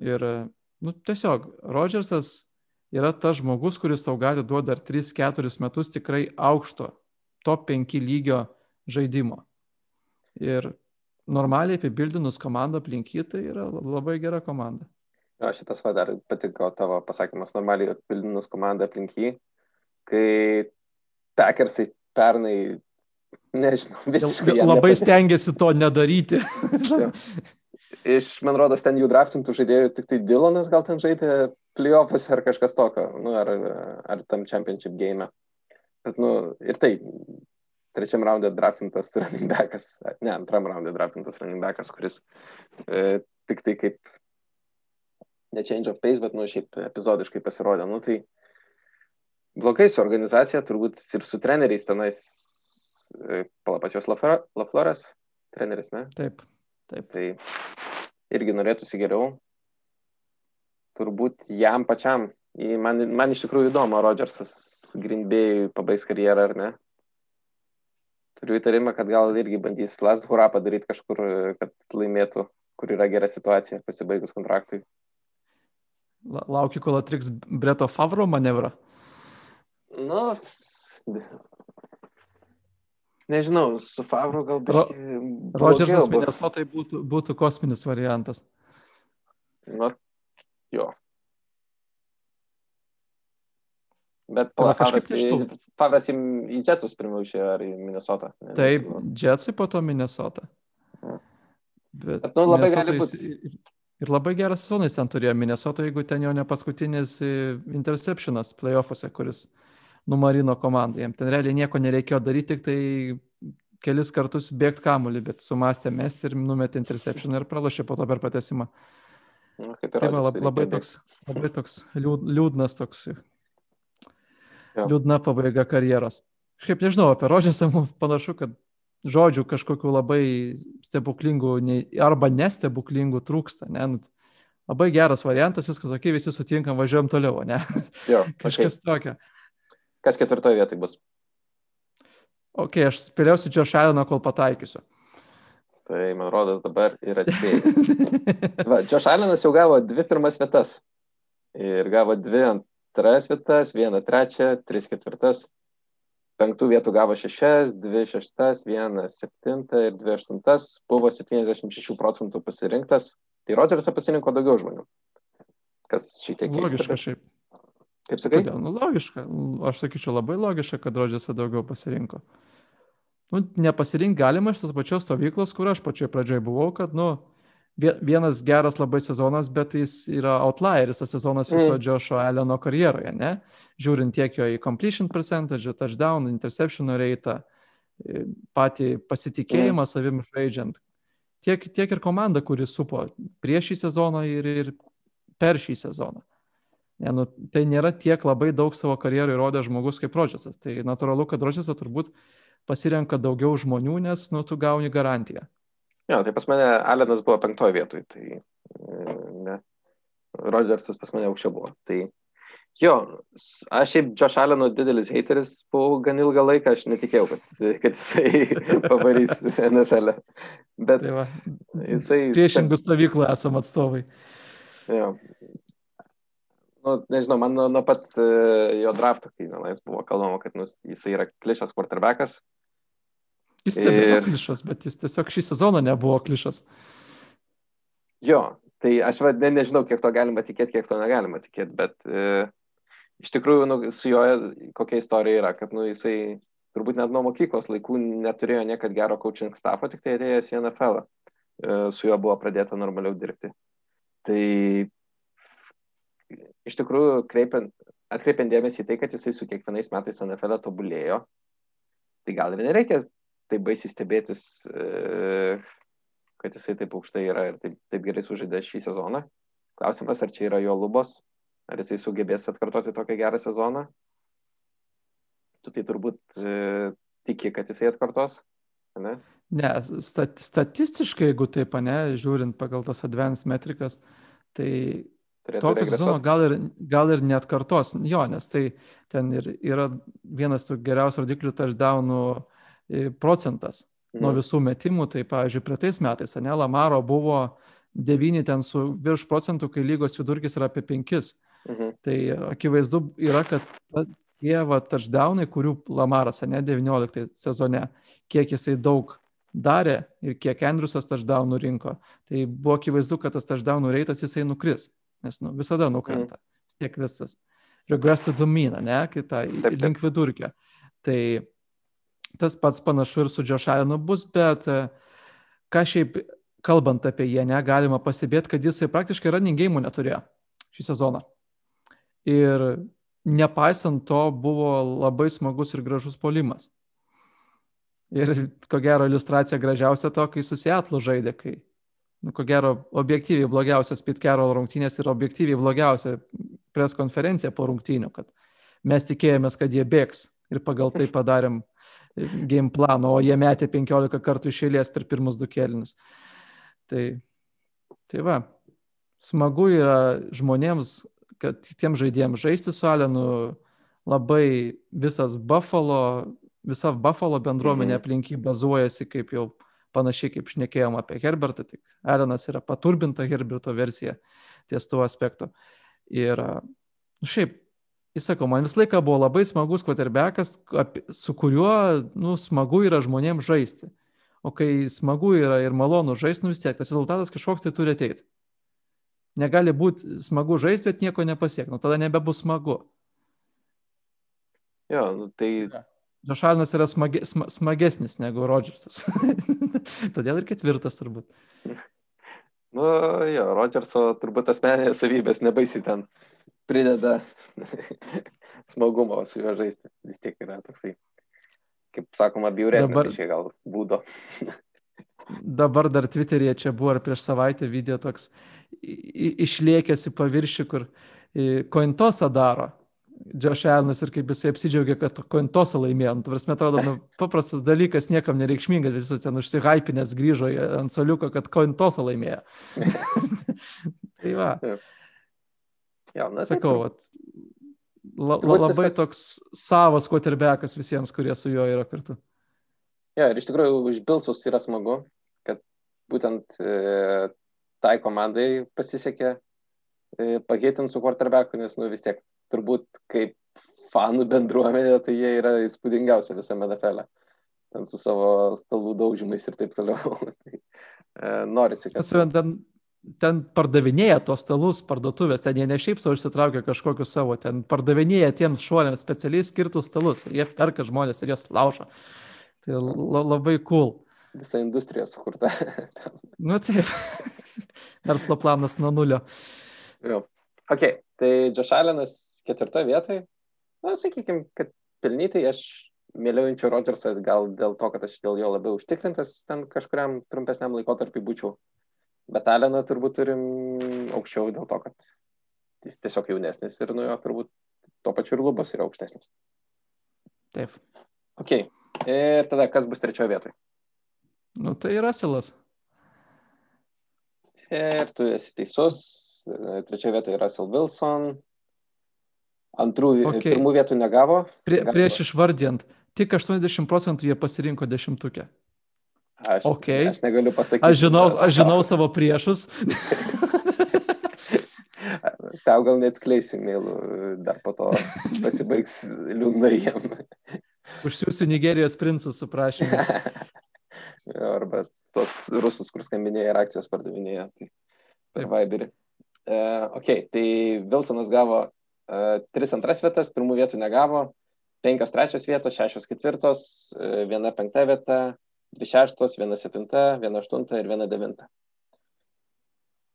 Ir, e, nu, tiesiog, Rodgersas yra tas žmogus, kuris tau gali duoti dar 3-4 metus tikrai aukšto, top 5 lygio žaidimo. Ir normaliai apibildinus komandą aplink jį, tai yra labai gera komanda. Jo, šitas va dar patiko tavo pasakymas, normaliai atpildinus komandą aplink jį, kai Packersai pernai, nežinau, visiškai. Labai stengiasi to nedaryti. Iš, man rodos, ten jų draftintų žaidėjų tik tai Dylanas gal ten žaidė playoffs ar kažkas tokio, nu, ar, ar tam championship game. Bet, nu, ir tai, trečiam raundė draftintas running backas, ne, antram raundė draftintas running backas, kuris e, tik tai kaip ne change of pace, bet, nu, šiaip epizodiškai pasirodė. Nu, tai blogai su organizacija, turbūt ir su treneriais tenais, e, palapas jos Lafloras, treneris, ne? Taip, taip. Tai irgi norėtųsi geriau. Turbūt jam pačiam, man, man iš tikrųjų įdomu, Rodžersas Grindbėjui pabaigs karjerą ar ne. Turiu įtarimą, kad gal irgi bandys Las Hurą padaryti kažkur, kad laimėtų, kur yra gera situacija pasibaigus kontraktui. Laukiu, kol atriks Breto Favro manevrą. Nu, nežinau, su Favru gal biškai. Ro Rodžersas Minnesotai būtų, būtų kosminis variantas. Nu, jo. Bet po kažkaip į, Favras į, į Jetus primaušė ar į Minnesotą. Ne, Taip, Jetsui po to Minnesotą. Bet, Bet nu, labai gali būti. Ir labai gerą sezoną jis ten turėjo Minnesota, jeigu ten jau ne paskutinis e, interceptionas playoffuose, kuris numarino komandą. Jam ten realiai nieko nereikėjo daryti, tik tai kelis kartus bėgti kamuolį, bet sumastė mesti ir numetė interception ir pralašė po to per pratesimą. Nu, tai va, labai, toks, labai toks liūdnas toks. Jo. Liūdna pabaiga karjeros. Šiaip nežinau, apie Rožėsą panašu, kad žodžių kažkokių labai stebuklingų arba nestebuklingų trūksta. Ne? Nu, labai geras variantas, viskas ok, visi sutinkam, važiuojam toliau, ne? Jo, kažkas okay. tokio. Kas ketvirtoje vietoje bus? Ok, aš spėliausiu čia šaliną, kol pataikysiu. Tai man rodos dabar ir atspėjai. Va, Josh Allenas jau gavo dvi pirmas vietas. Ir gavo dvi antras vietas, vieną trečią, tris ketvirtas. Penktų vietų gavo šešias, dvi šeštas, vieną septintą ir dvi aštuntas. Buvo 76 procentų pasirinktas. Tai Rodžersą pasirinko daugiau žmonių. Kas šiek tiek. Logiška šiaip. Kaip sakai? Kodėl? Nu, logiška. Aš sakyčiau, labai logiška, kad Rodžersą daugiau pasirinko nu, nepasirinkti galima iš tos pačios stovyklos, kur aš pačioj pradžioje buvau, kad, nu, vienas geras labai sezonas, bet jis yra outlieris, tas sezonas viso mm. Joshua Alleno karjeroje, ne? Žiūrint tiek jo į completion percentage, touchdown, interception rate, patį pasitikėjimą mm. savim žaidžiant. Tiek, tiek ir komanda, kuri supo prieš šį sezoną ir, ir per šį sezoną. Ne, nu, tai nėra tiek labai daug savo karjerą įrodęs žmogus kaip Rodžesas. Tai natūralu, kad Rodžesas turbūt pasirenka daugiau žmonių, nes nu, tu gauni garantiją. Jo, tai pas mane Alenas buvo penktoje vietoje, tai e, ne. Rodžersas pas mane aukščiau buvo. Tai jo, aš šiaip Josh Allenų didelis hateris buvau gan ilgą laiką, aš netikėjau, kad, kad jisai pavarys NFL. E. Bet tai va, jisai... Priešingų stovyklų esam atstovai. Jo. Nu, nežinau, man nuo, pat uh, jo drafto, kai tenais buvo kalbama, kad nu, jisai yra klišas quarterbackas, Jis ir... klišas, bet jis tiesiog šį sezoną nebuvo klišas. Jo, tai aš va, ne, nežinau, kiek to galima tikėti, kiek to negalima tikėti, bet e, iš tikrųjų nu, su juo kokia istorija yra, kad nu, jisai turbūt net nuo mokyklos laikų neturėjo niekad gero coaching staffo, tik tai atėjęs į NFL. E, su juo buvo pradėta normaliau dirbti. Tai iš tikrųjų kreipiant, atkreipiant dėmesį į tai, kad jisai su kiekvienais metais NFL tobulėjo, tai gal ir nereikia taip baisiai stebėtis, e, kad jisai taip aukštai yra ir taip, taip gerai sužaidė šį sezoną. Klausimas, ar čia yra jo lubos, ar jisai sugebės atkartoti tokią gerą sezoną. Tu tai turbūt e, tiki, kad jisai atkartos, ne? Ne, stat, statistiškai, jeigu taip, ne, žiūrint pagal tos advanced metrikas, tai tokio sezono gal ir, gal ir net kartos. Jo, nes tai ten ir yra vienas tų geriausių rodiklių touchdownų procentas mhm. nuo visų metimų. Tai, pavyzdžiui, praeitais metais, ne, Lamaro buvo 9 ten su virš procentų, kai lygos vidurkis yra apie 5. Mhm. Tai akivaizdu yra, kad tie va touchdownai, kurių Lamaras, ne, 19 sezone, kiek jisai daug darė ir kiek Andriusas touchdownų rinko, tai buvo akivaizdu, kad tas touchdownų reitas jisai nukris, nes nu, visada nukrenta, mhm. tiek visas. Regress to mean, ne, kita, link vidurkio. Tai Tas pats panašu ir su Džošalinu bus, bet e, ką šiaip kalbant apie jį, negalima pastebėti, kad jisai praktiškai running game neturėjo šį sezoną. Ir nepaisant to buvo labai smagus ir gražus polimas. Ir ko gero iliustracija gražiausia to, kai susietlu žaidė, kai, nu, ko gero, objektyviai blogiausias Pit Carroll rungtynės ir objektyviai blogiausia pres konferencija po rungtynių, kad mes tikėjomės, kad jie bėgs ir pagal tai padarėm game plano, o jie metė 15 kartų iš eilės per pirmus du kelinius. Tai, tai va, smagu yra žmonėms, kad tiem žaidėjams žaisti su Alenu labai visas Buffalo, visa Buffalo bendruomenė mhm. aplink jį bazuojasi kaip jau panašiai kaip šnekėjom apie Herbertą, tik Alenas yra paturbinta Herberto versija ties tuo aspektu. Ir nu, šiaip Jis sako, man visą laiką buvo labai smagus quarterbackas, su kuriuo nu, smagu yra žmonėms žaisti. O kai smagu yra ir malonu žaisti, nu vis tiek tas rezultatas kažkoks tai turi ateiti. Negali būti smagu žaisti, bet nieko nepasiekti. Nu, tada nebebus smagu. Jo, nu, tai... Žašalinas yra smage, sma, smagesnis negu Rodžersas. Todėl ir ketvirtas turbūt. Nu, jo, Rodžerso turbūt asmenės savybės nebaisiai ten prideda smagumo su juo žaisti. Vis tiek yra toksai, kaip sakoma, biuresnis dabar... gal būdo. dabar dar Twitter'yje čia buvo ar prieš savaitę video toks išliekęs į paviršių, kur kointosą daro. Josh Allenas ir kaip jisai apsidžiaugia, kad kointosą laimėjo. Nu, Tavars, atrodo, nu, paprastas dalykas, niekam nereikšmingas, visas ten užsihypinės grįžo ant soliuko, kad kointosą laimėjo. tai va. Taip. Jo, na, Sakau, vat, la, la, labai viskas... toks savas quarterbackas visiems, kurie su juo yra kartu. Jo, ir iš tikrųjų už Bilsus yra smagu, kad būtent e, tai komandai pasisekė e, pakeitinti su quarterbacku, nes nu, vis tiek turbūt kaip fanų bendruomenė, tai jie yra įspūdingiausia visame NFL. E. Ten su savo stalų daužymais ir taip toliau. tai, e, norisi, kad... Ten, ten pardavinėja tos stalus parduotuvės, ten jie ne šiaip savo išsitraukia kažkokius savo, ten pardavinėja tiems šuoliams specialiai skirtus stalus. Jie perka žmonės ir jas laužo. Tai la, labai cool. Visa industrija sukurta. nu taip. Verslo planas nuo nulio. Jo. Ok, tai Džošalinas ketvirtoje vietoje. Na, sakykime, kad pelnytai aš mieliau imčiau Rodžersą gal dėl to, kad aš dėl jo labiau užtikrintas ten kažkuriam trumpesniam laikotarpiu būčiau. Bet Aleną turbūt turim aukščiau dėl to, kad jis tiesiog jaunesnis ir nuo jo turbūt tuo pačiu ir lubos yra aukštesnis. Taip. Ok. Ir tada kas bus trečioje vietoje? Nu, tai Rasilas. Ir tu esi teisus. Trečioje vietoje Russell Wilson. Antrų, okay. pirmų vietų negavo. Prie, prieš išvardint, tik 80 procentų jie pasirinko dešimtukę. Aš, okay. aš negaliu pasakyti. Aš žinau, aš žinau savo priešus. Tau gal neatskleisiu mėlų, dar po to pasibaigs liūdnai jam. Užsiūsiu Nigerijos princus su prašymu. Arba tos rusus, kur skambinėja ir akcijas pardavinėja. Tai per Viberį. Uh, ok, tai Wilsonas gavo uh, tris antras vietas, pirmų vietų negavo, penkios trečios vietos, šešios ketvirtos, uh, viena penkta vieta, dvi šeštos, viena septinta, viena aštunta ir viena devinta.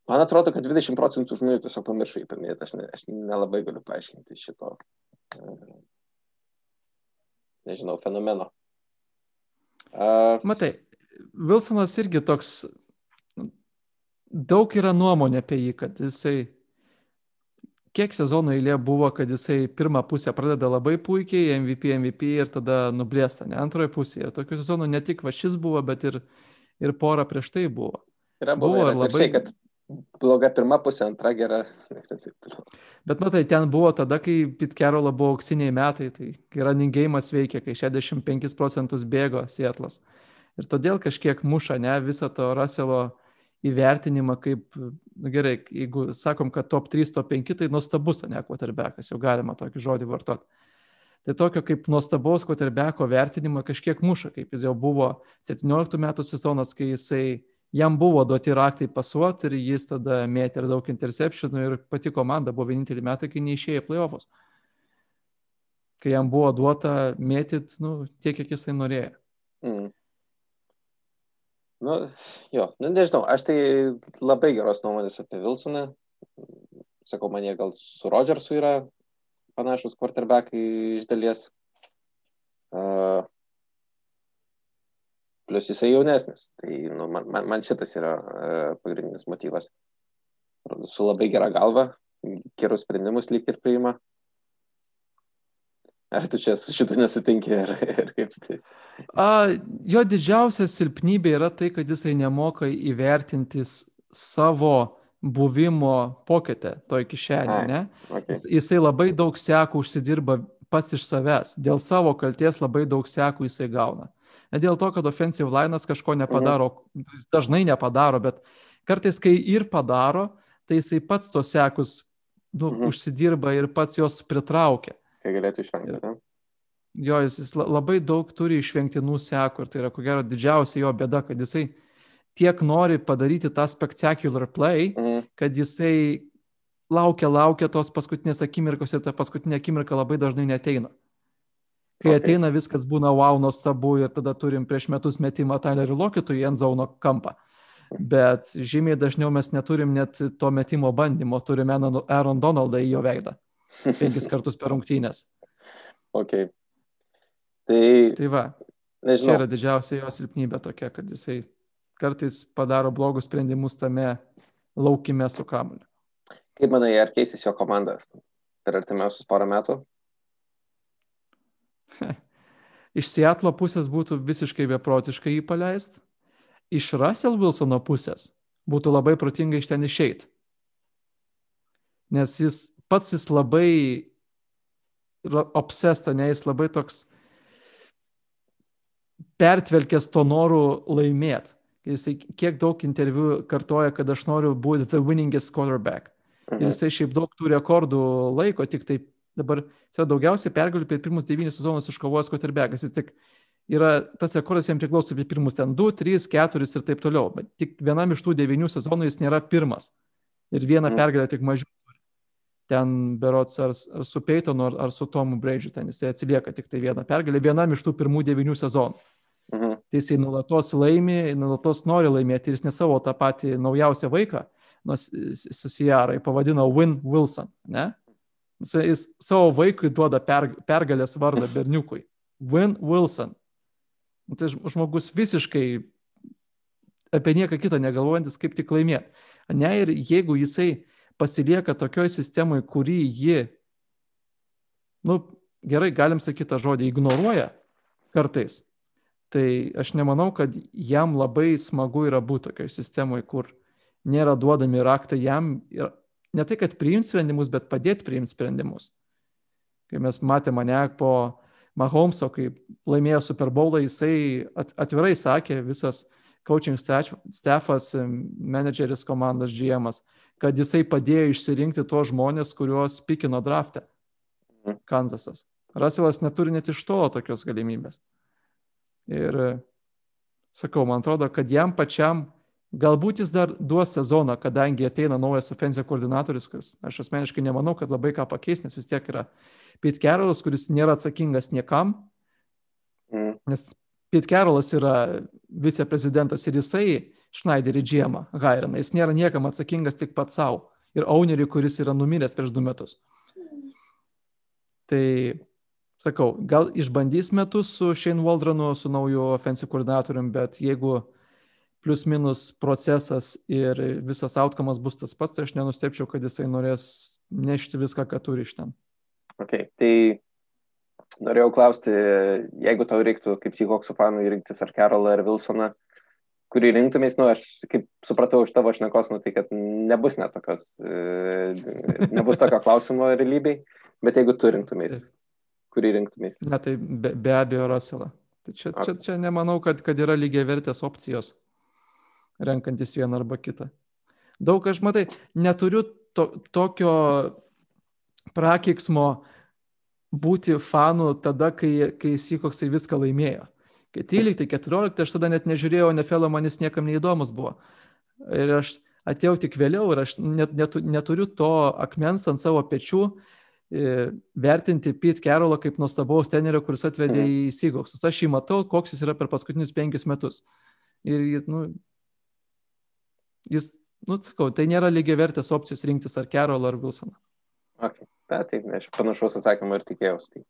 Man atrodo, kad 20 procentų žmonių tiesiog pamiršo jį paminėti, aš, ne, aš nelabai galiu paaiškinti šito, nežinau, fenomeno. Uh, Matai, Wilsonas irgi toks, daug yra nuomonė apie jį, kad jisai kiek sezono eilė buvo, kad jisai pirmą pusę pradeda labai puikiai, MVP, MVP ir tada nublėsta, ne antroje pusėje. Ir tokių sezonų ne tik va šis buvo, bet ir, ir pora prieš tai buvo. Yra buvo, buvo ir labai... kad bloga pirma pusė, antra gera. Bet matai, ten buvo tada, kai Pitkerolo buvo auksiniai metai, tai kai running game'as veikia, kai 65 procentus bėgo Sietlas. Ir todėl kažkiek muša, ne, visą to Russello įvertinimą kaip, nu gerai, jeigu sakom, kad top 3, top 5, tai nuostabus, ne, quarterbackas, jau galima tokį žodį vartoti. Tai tokio kaip nuostabaus quarterbacko vertinimą kažkiek muša, kaip jis jau buvo 17 metų sezonas, kai jisai, jam buvo duoti raktai pasuoti ir jis tada mėtė ir daug interceptionų ir pati komanda buvo vienintelį metą, kai neišėjo playoffs. Kai jam buvo duota mėtyti, nu, tiek, kiek jisai norėjo. Mm. Nu, jo, nu, nežinau, aš tai labai geros nuomonės apie Wilsoną. Sakau, man jie gal su Rodžersu yra panašus quarterbackai iš dalies. Uh, plus jisai jaunesnis. Tai nu, man, man, man šitas yra uh, pagrindinis motyvas. Su labai gera galva, gerus sprendimus lyg ir priima. Ar tu čia su šitu nesutinki, ar, ar kaip tai? A, jo didžiausia silpnybė yra tai, kad jisai nemoka įvertinti savo buvimo pokete toj kišenė, ne? Okay. Jis, jisai labai daug sekų užsidirba pats iš savęs. Dėl savo kalties labai daug sekų jisai gauna. Ne dėl to, kad offensive linas kažko nepadaro, mhm. jis dažnai nepadaro, bet kartais, kai ir padaro, tai jisai pats tos sekus nu, mhm. užsidirba ir pats jos pritraukia kai galėtų išvengti. Ne? Jo, jis, jis labai daug turi išvengtinų sekų ir tai yra ko gero didžiausia jo bėda, kad jisai tiek nori padaryti tą spectacular play, mm. kad jisai laukia, laukia tos paskutinės akimirkos ir ta paskutinė akimirka labai dažnai neteina. Kai okay. ateina viskas būna wow, nuostabu ir tada turim prieš metus metimą Tylerį Lokitų į Endzauno kampą. Bet žymiai dažniau mes neturim net to metimo bandymo, turime Aaron Donaldą į jo veidą penkis kartus per rungtynės. Ok. Tai, tai va, nežinau. Čia yra didžiausia jo silpnybė tokia, kad jisai kartais padaro blogus sprendimus tame laukime su kamuliu. Kaip manai, ar keisis jo komanda per artimiausius porą metų? Iš Seatlo pusės būtų visiškai beprotiškai jį paleisti. Iš Russell Wilsono pusės būtų labai protinga iš ten išeiti. Nes jis pats jis labai obsesta, ne, jis labai toks pertvelkęs to noru laimėti. Jisai kiek daug interviu kartoja, kad aš noriu būti the winningest quarterback. Mhm. Ir jisai šiaip daug tų rekordų laiko, tik taip dabar jis yra daugiausiai pergalių per pirmus devynis sezonus iškovojęs quarterbackas. Jis tik yra, tas rekordas jam priklauso apie pirmus ten 2, 3, 4 ir taip toliau. Bet tik vienam iš tų devynių sezonų jis nėra pirmas. Ir vieną mhm. pergalę tik mažiau ten berots ar, ar su Peitonu, ar, ar su Tomu Breidžiu, ten jisai atsilieka tik tai vieną pergalę, vienam iš tų pirmų devynių sezonų. Mhm. Tai jisai nulatos laimi, nulatos nori laimėti ir jis ne savo tą patį naujausią vaiką, nors susijarai pavadino Win Wilson, ne? Jis, jis savo vaikui duoda per, pergalės vardą berniukui. Win Wilson. Tai žmogus visiškai apie nieką kitą negalvojantis, kaip tik laimėti. Ne, ir jeigu jisai pasilieka tokioj sistemai, kurį ji, nu, gerai, galim sakyti tą žodį, ignoruoja kartais, tai aš nemanau, kad jam labai smagu yra būti tokioj sistemoje, kur nėra duodami raktai jam, ir ne tai, kad priims sprendimus, bet padėti priimti sprendimus. Kai mes matėme mane po Mahomso, kai laimėjo Super Bowlą, jisai atvirai sakė, visas coaching staffas, menedžeris komandos GM'as, kad jisai padėjo išsirinkti tuos žmonės, kuriuos pikino draftę. Mhm. Kanzasas. Russellas neturi net iš to tokios galimybės. Ir sakau, man atrodo, kad jam pačiam galbūt jis dar duos sezoną, kadangi ateina naujas ofensijos koordinatorius, kuris aš asmeniškai nemanau, kad labai ką pakeis, nes vis tiek yra Pete Carrollas, kuris nėra atsakingas niekam. Mm. Nes Pete Carrollas yra viceprezidentas ir jisai Schneiderį džiemą Gairiną. Jis nėra niekam atsakingas tik pats savo. Ir ownerį, kuris yra numiręs prieš du metus. Tai sakau, gal išbandys metus su Shane Waldronu, su nauju offensive koordinatoriumi, bet jeigu plius minus procesas ir visas outcomas bus tas pats, tai aš nenustepčiau, kad jisai norės nešti viską, ką turi iš ten. Okay, tai norėjau klausti, jeigu tau reiktų kaip Seahawks fanui rinktis ar Carolą ar Wilsoną, kurį rinktumės, nu, aš kaip supratau iš tavo šnekos, nu, tai kad nebus net tokios, e, nebus tokio klausimo realybėj, bet jeigu tu rinktumės, kurį rinktumės? Ne, tai be, be abejo Russellą. Tai čia, čia, čia nemanau, kad, kad yra lygiai vertės opcijos, renkantis vieną arba kitą. Daug aš matai, neturiu to, tokio prakiksmo būti fanu tada, kai, kai Sykoksai viską laimėjo. Kai 13, 14, aš tada net nežiūrėjau NFL, man jis niekam neįdomus buvo. Ir aš atėjau tik vėliau ir aš net, net, neturiu to akmens ant savo pečių e, vertinti Pete Carrollą kaip nuostabaus tenerio, kuris atvedė mhm. į Seagoksus. Aš jį matau, koks jis yra per paskutinius penkis metus. Ir jis, nu, jis, nu, sakau, tai nėra lygiai vertės opcijos rinktis ar Carrollą ar Wilsoną. Okay. Ta, tai aš panašaus atsakymą ir tikėjausi. Tai.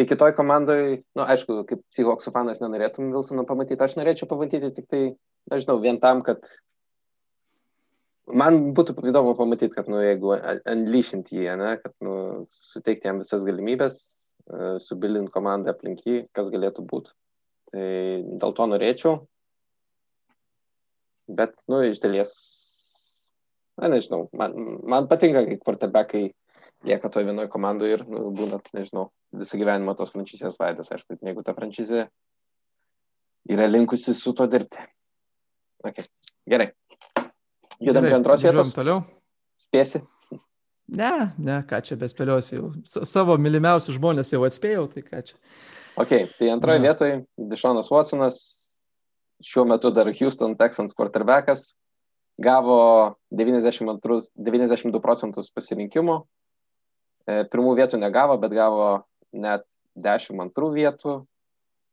Tai kitoj komandai, na, nu, aišku, kaip Seahawksų fanas nenorėtum Wilsoną pamatyti, aš norėčiau pamatyti tik tai, nežinau, vien tam, kad man būtų įdomu pamatyti, kad, nu, jeigu unleashint jį, ne, kad, nu, suteikti jam visas galimybės, uh, subilint komandą aplink jį, kas galėtų būti. Tai dėl to norėčiau. Bet, nu, iš dalies, na, nežinau, man, man patinka, kai quarterbackai lieka toje vienoje komandoje ir nu, būna, nežinau, visą gyvenimą tos franšizės vaidas, aišku, jeigu ta franšizė yra linkusi su to dirbti. Okay. Gerai. Judam prie antros vietos. Toliau. Spėsi? Ne, ne, ką čia bespėliosiu jau. Savo mylimiausius žmonės jau atspėjau, tai ką čia. Ok, tai antroje vietoje Dešonas Watsonas, šiuo metu dar Houston Texans quarterbackas, gavo 92, 92 procentus pasirinkimų, E, pirmų vietų negavo, bet gavo net 10 antrų vietų,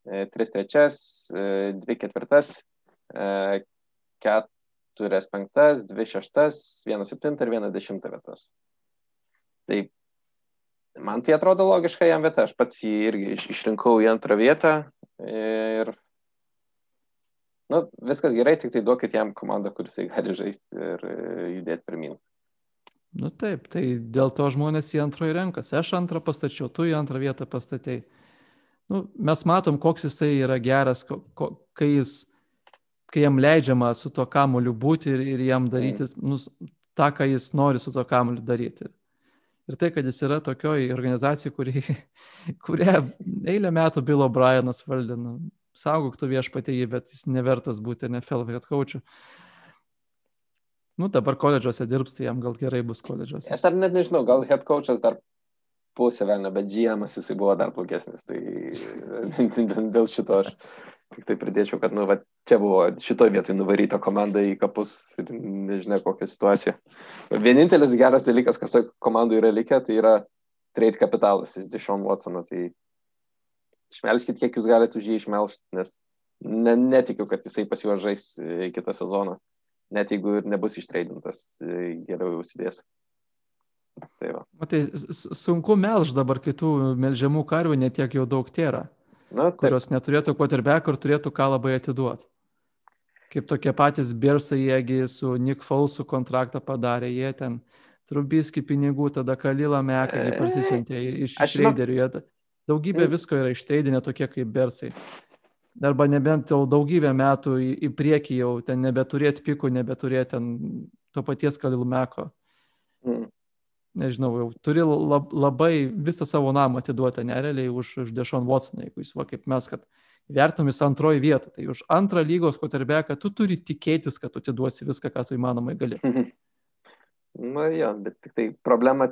3 e, trečias, 2 e, ketvirtas, 4 penktas, 2 šeštas, 1 septinta ir 1 dešimta vietas. Tai man tai atrodo logiška jam vieta, aš pats jį irgi išrinkau į antrą vietą ir nu, viskas gerai, tik tai duokit jam komandą, kuris gali žaisti ir judėti pirmin. Nu taip, tai dėl to žmonės į antrąjį renkasi. Aš antrą pastačiau, tu į antrą vietą pastatėjai. Nu, mes matom, koks jisai yra geras, ko, ko, kai, jis, kai jam leidžiama su to kamuoliu būti ir, ir jam daryti nu, tą, ką jis nori su to kamuoliu daryti. Ir tai, kad jis yra tokioj organizacijai, kuri, kurią eilę metų Bill O'Brienas valdė, nu, saugok tu viešpatį jį, bet jis nevertas būti NFL head coach'u. Nu, dabar koledžiuose dirbs, tai jam gal gerai bus koledžiuose. Aš dar net nežinau, gal head coach'as dar pusė velnio, bet GM'as jisai buvo dar blogesnis. Tai dėl šito aš tik tai pridėčiau, kad, nu, va, čia buvo šitoje vietoje nuvaryta komanda į kapus ir nežinia kokią situaciją. Vienintelis geras dalykas, kas toje komandoje yra likę, tai yra trade kapitalas iš Dishon Watsono. Tai išmelskit, kiek jūs galite už jį išmelšti, nes ne, netikiu, kad jisai pas juos žais kitą sezoną. Net jeigu ir nebus ištreidintas, geriau užsidės. Tai, va. tai sunku melž dabar, kai tų melžiamų karvių netiek jau daug tėra. Na, taip. kurios neturėtų quarterback ir turėtų ką labai atiduoti. Kaip tokie patys Birsai, jiegi su Nick Fausu kontraktą padarė, jie ten Trubiski pinigų, tada Kalilą Meką prasisiuntė iš Šreiderių. Daugybė mm. visko yra ištreidinę tokie kaip Bersai. Arba nebent jau daugybę metų į, į priekį jau ten nebeturėti pikų, nebeturėti ten to paties Kalilų Meko. Mm nežinau, jau turi lab, labai visą savo namą atiduoti, nerealiai už, už Dešon Watsoną, jeigu jis va kaip mes, kad vertumis antroji vieta, tai už antrą lygos kotarbeką tu turi tikėtis, kad tu atiduosi viską, ką tu įmanomai gali. Na jo, bet tik tai problema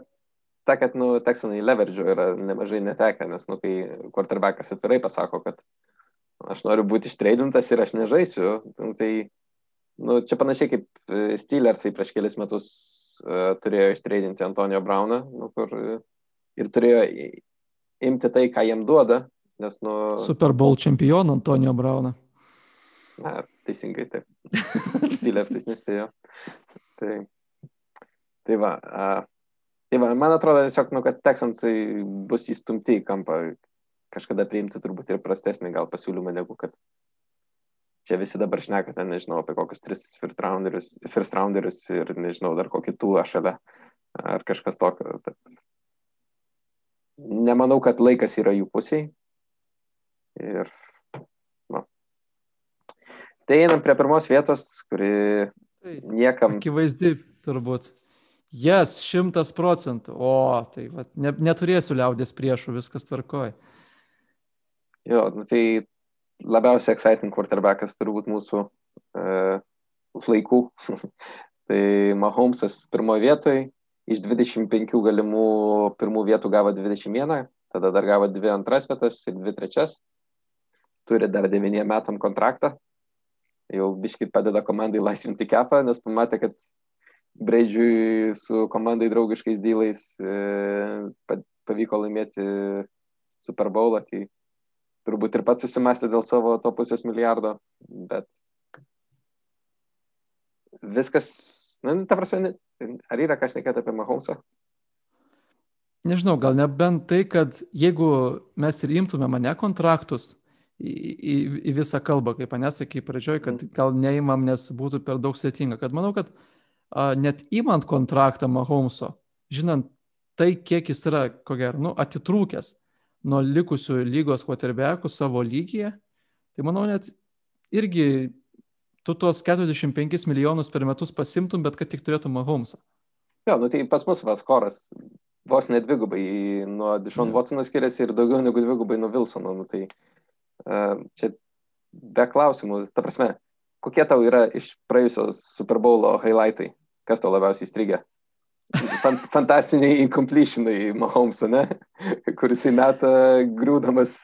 ta, kad, nu, Texanai leverage yra nemažai netekę, nes, nu, kai quarterbackas atvirai pasako, kad aš noriu būti ištreidintas ir aš nežaisiu, nu, tai, nu, čia panašiai kaip e, Steelersai prieš kelias metus uh, turėjo ištreidinti Antonio Brauną, nu, kur uh, ir turėjo imti tai, ką jiem duoda. Nes, nu, Super Bowl čempioną Antonio Brauną. Na, teisingai taip. Steelersais nespėjo. Tai, tai va. Uh, tai va, man atrodo tiesiog, nu, kad Texansai bus įstumti į kampą kažkada priimti turbūt ir prastesnį gal pasiūlymą negu kad čia visi dabar šneka ten, nežinau, apie kokius tris first rounderius, first rounderius ir nežinau, dar kokį tų šalia ar kažkas tokio. Bet nemanau, kad laikas yra jų pusiai. Ir, na. Tai einam prie pirmos vietos, kuri tai, niekam. Akivaizdi turbūt. Jas, yes, šimtas procentų. O, tai va, ne, neturėsiu liaudės priešų, viskas tvarkoja. Jo, nu, tai labiausiai exciting quarterbackas turbūt mūsų uh, laikų. tai Mahomesas pirmoje vietoje, iš 25 galimų pirmų vietų gavo 21, tada dar gavo 2 antras vietas ir 2 trečias. Turi dar 9 metam kontraktą. Jau biškit padeda komandai laisvinti kepą, nes pamatė, kad Breidžiui su komandai draugiškais dylais e, pavyko laimėti Super Bowlą, tai turbūt ir pats susimastė dėl savo to pusės milijardo, bet viskas, na, nu, ta prasme, ar yra ką šnekėti apie Mahomesą? Nežinau, gal nebent tai, kad jeigu mes ir imtume mane kontraktus į, į, į visą kalbą, kaip mane sakė pradžioj, kad mm. gal neimam, nes būtų per daug sėtinga, kad manau, kad a, net imant kontraktą Mahomeso, žinant tai, kiek jis yra, ko gero, nu, atitrūkęs, nuo likusių lygos quarterbackų savo lygyje, tai manau net irgi tu tuos 45 milijonus per metus pasimtum, bet kad tik turėtum Mahomesą. Jo, nu tai pas mus vas koras vos net dvigubai nuo Dishon yeah. Watsono skiriasi ir daugiau negu dvigubai nuo Wilsono. Nu, tai uh, čia be klausimų, ta prasme, kokie tau yra iš praėjusio Super Bowlo highlightai, kas tau labiausiai įstrigė? Fantastiniai incompletionai Mahomeso, ne? kuris įmeta grūdamas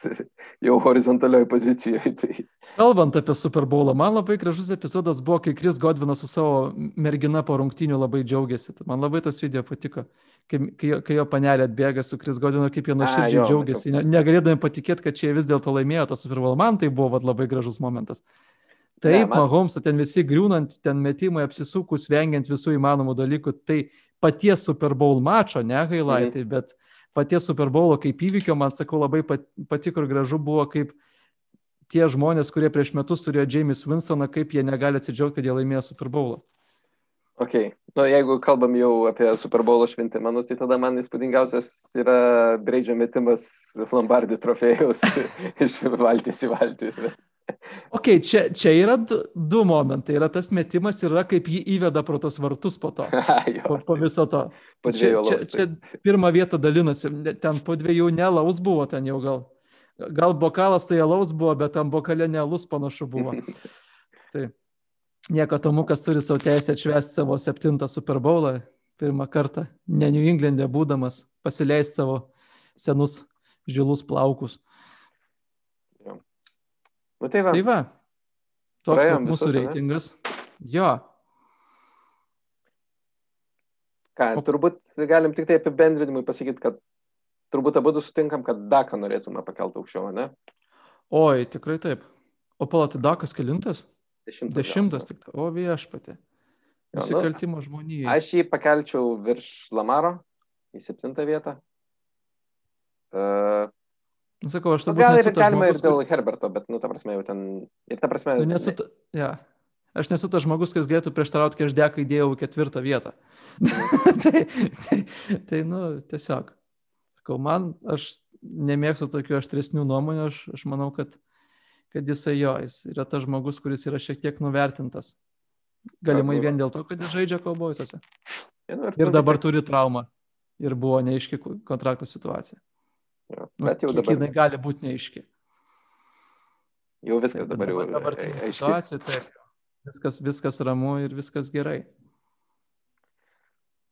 jau horizontalioje pozicijoje. Tai... Kalbant apie Super Bowlą, man labai gražus epizodas buvo, kai Kris Godvinas su savo mergina po rungtinių labai džiaugiasi. Man labai tas video patiko, kai, kai, kai jo panelė atbėga su Kris Godvinu, kaip jie nuoširdžiai džiaugiasi, ne, negalėdami patikėti, kad čia vis dėlto laimėjo tą Super Bowl. Man tai buvo vat, labai gražus momentas. Taip, ne, man... Mahomes, ten visi griūnant, ten metimai apsisukus, vengiant visų įmanomų dalykų, tai paties Super Bowl mačo, ne highlightai, mhm. bet paties Super Bowlo kaip įvykio, man sakau, labai patiko ir gražu buvo, kaip tie žmonės, kurie prieš metus turėjo James Winstoną, kaip jie negali atsidžiaugti, kad jie laimėjo Super Bowlą. Ok, nu, jeigu kalbam jau apie Super Bowlo šventimą, nu, tai tada man įspūdingiausias yra Breidžio metimas Lombardi trofėjaus iš valties į valtį. Ok, čia, čia yra du, du momentai. Yra tas metimas ir yra kaip jį įveda pro tos vartus po to. po, po viso to. Po čia, čia, čia pirmą vietą dalinasi. Ten po dviejų nelaus buvo ten jau gal. gal bokalas tai alaus buvo, bet tam bokale ne alus panašu buvo. tai nieko Tomukas turi savo teisę atšvesti savo septintą Super Bowlą pirmą kartą, ne New England'e būdamas, pasileisti savo senus žilus plaukus. Nu, tai va. Tai va, toks vat mūsų visus, reitingas. Jo, Ką, turbūt galim tik tai apibendrinimui pasakyti, kad turbūt abu sutinkam, kad Daką norėtume pakelti aukščiau, ne? oi, tikrai taip. O palati Dakas kelintas? Dešimtas. Dešimtas tik. O viešpatė. Nu, Nusikaltimo žmonijai. Aš jį pakelčiau virš Lamaro į septintą vietą. Uh, Nu, Sakau, aš nu, turbūt gal nesu ir galima ir žmogus, dėl kur... Herberto, bet, nu, ta prasme, jau ten. Ir ta prasme. nu, nesu, ta... ja. aš nesu tas žmogus, kuris galėtų prieštarauti, kai aš deką įdėjau ketvirtą vietą. tai, tai, tai, nu, tiesiog. Sakau, man, aš nemėgstu tokių aštresnių nuomonių, aš, aš manau, kad, kad jisai jo, jis yra tas žmogus, kuris yra šiek tiek nuvertintas. Galimai vien dėl to, kad jis žaidžia. Ja, nu, Ir nu, dabar turi traumą. Ir buvo neaiški ko- kontrakto situacija. Jo, Bet jau kiek dabar, jinai gali būti neaiški. jau viskas Taip, dabar jau dabar ai- tai situacija, taip. Viskas, viskas ramu ir viskas gerai.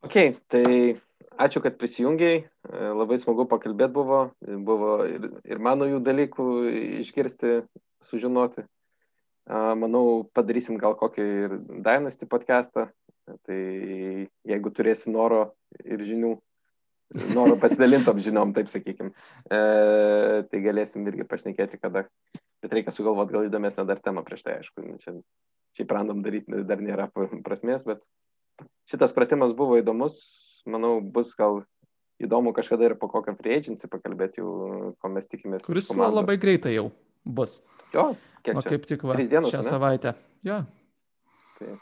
Ok, tai ačiū, kad prisijungiai. E, Labai smagu pakalbėti buvo. Buvo ir, ir mano jų dalykų išgirsti, sužinoti. Manau, padarysim gal kokį ir Dynasty podcastą. Tai jeigu turėsi noro ir žinių, noro pasidalintom žiniom, taip sakykim, e, tai galėsim irgi pašnekėti kada. Bet reikia sugalvoti gal įdomesnę dar temą prieš tai, aišku. nu, Čia, šiaip random daryti dar nėra prasmės, bet šitas pratimas buvo įdomus. Manau, bus gal įdomu kažkada ir po kokią free agency pakalbėti, jau, ko mes tikimės. Kuris komandų. labai greitai jau bus. Jo, kiek O čia? kaip tik va, dienos, šią ane? savaitę. Jo. Tai-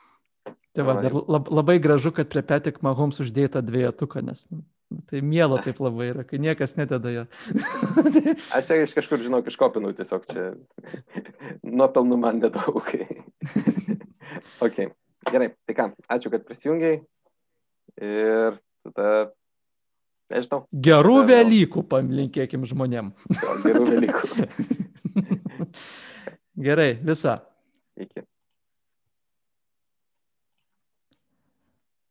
Tai va, dar lab, labai gražu, kad prie Petik Mahomes uždėta dviejutuką, nes nu, tai miela taip labai yra, kai niekas nededa jo. Aš čia iš kažkur, žinau, iškopinau tiesiog čia. Nuopelnų man nedaug. ok, gerai. Tai ką, ačiū, kad prisijungiai. Ir tada, nežinau, Gerų Tada. Velykų palinkėkim žmonėm. gerų dalykų. Gerai, visa. Iki.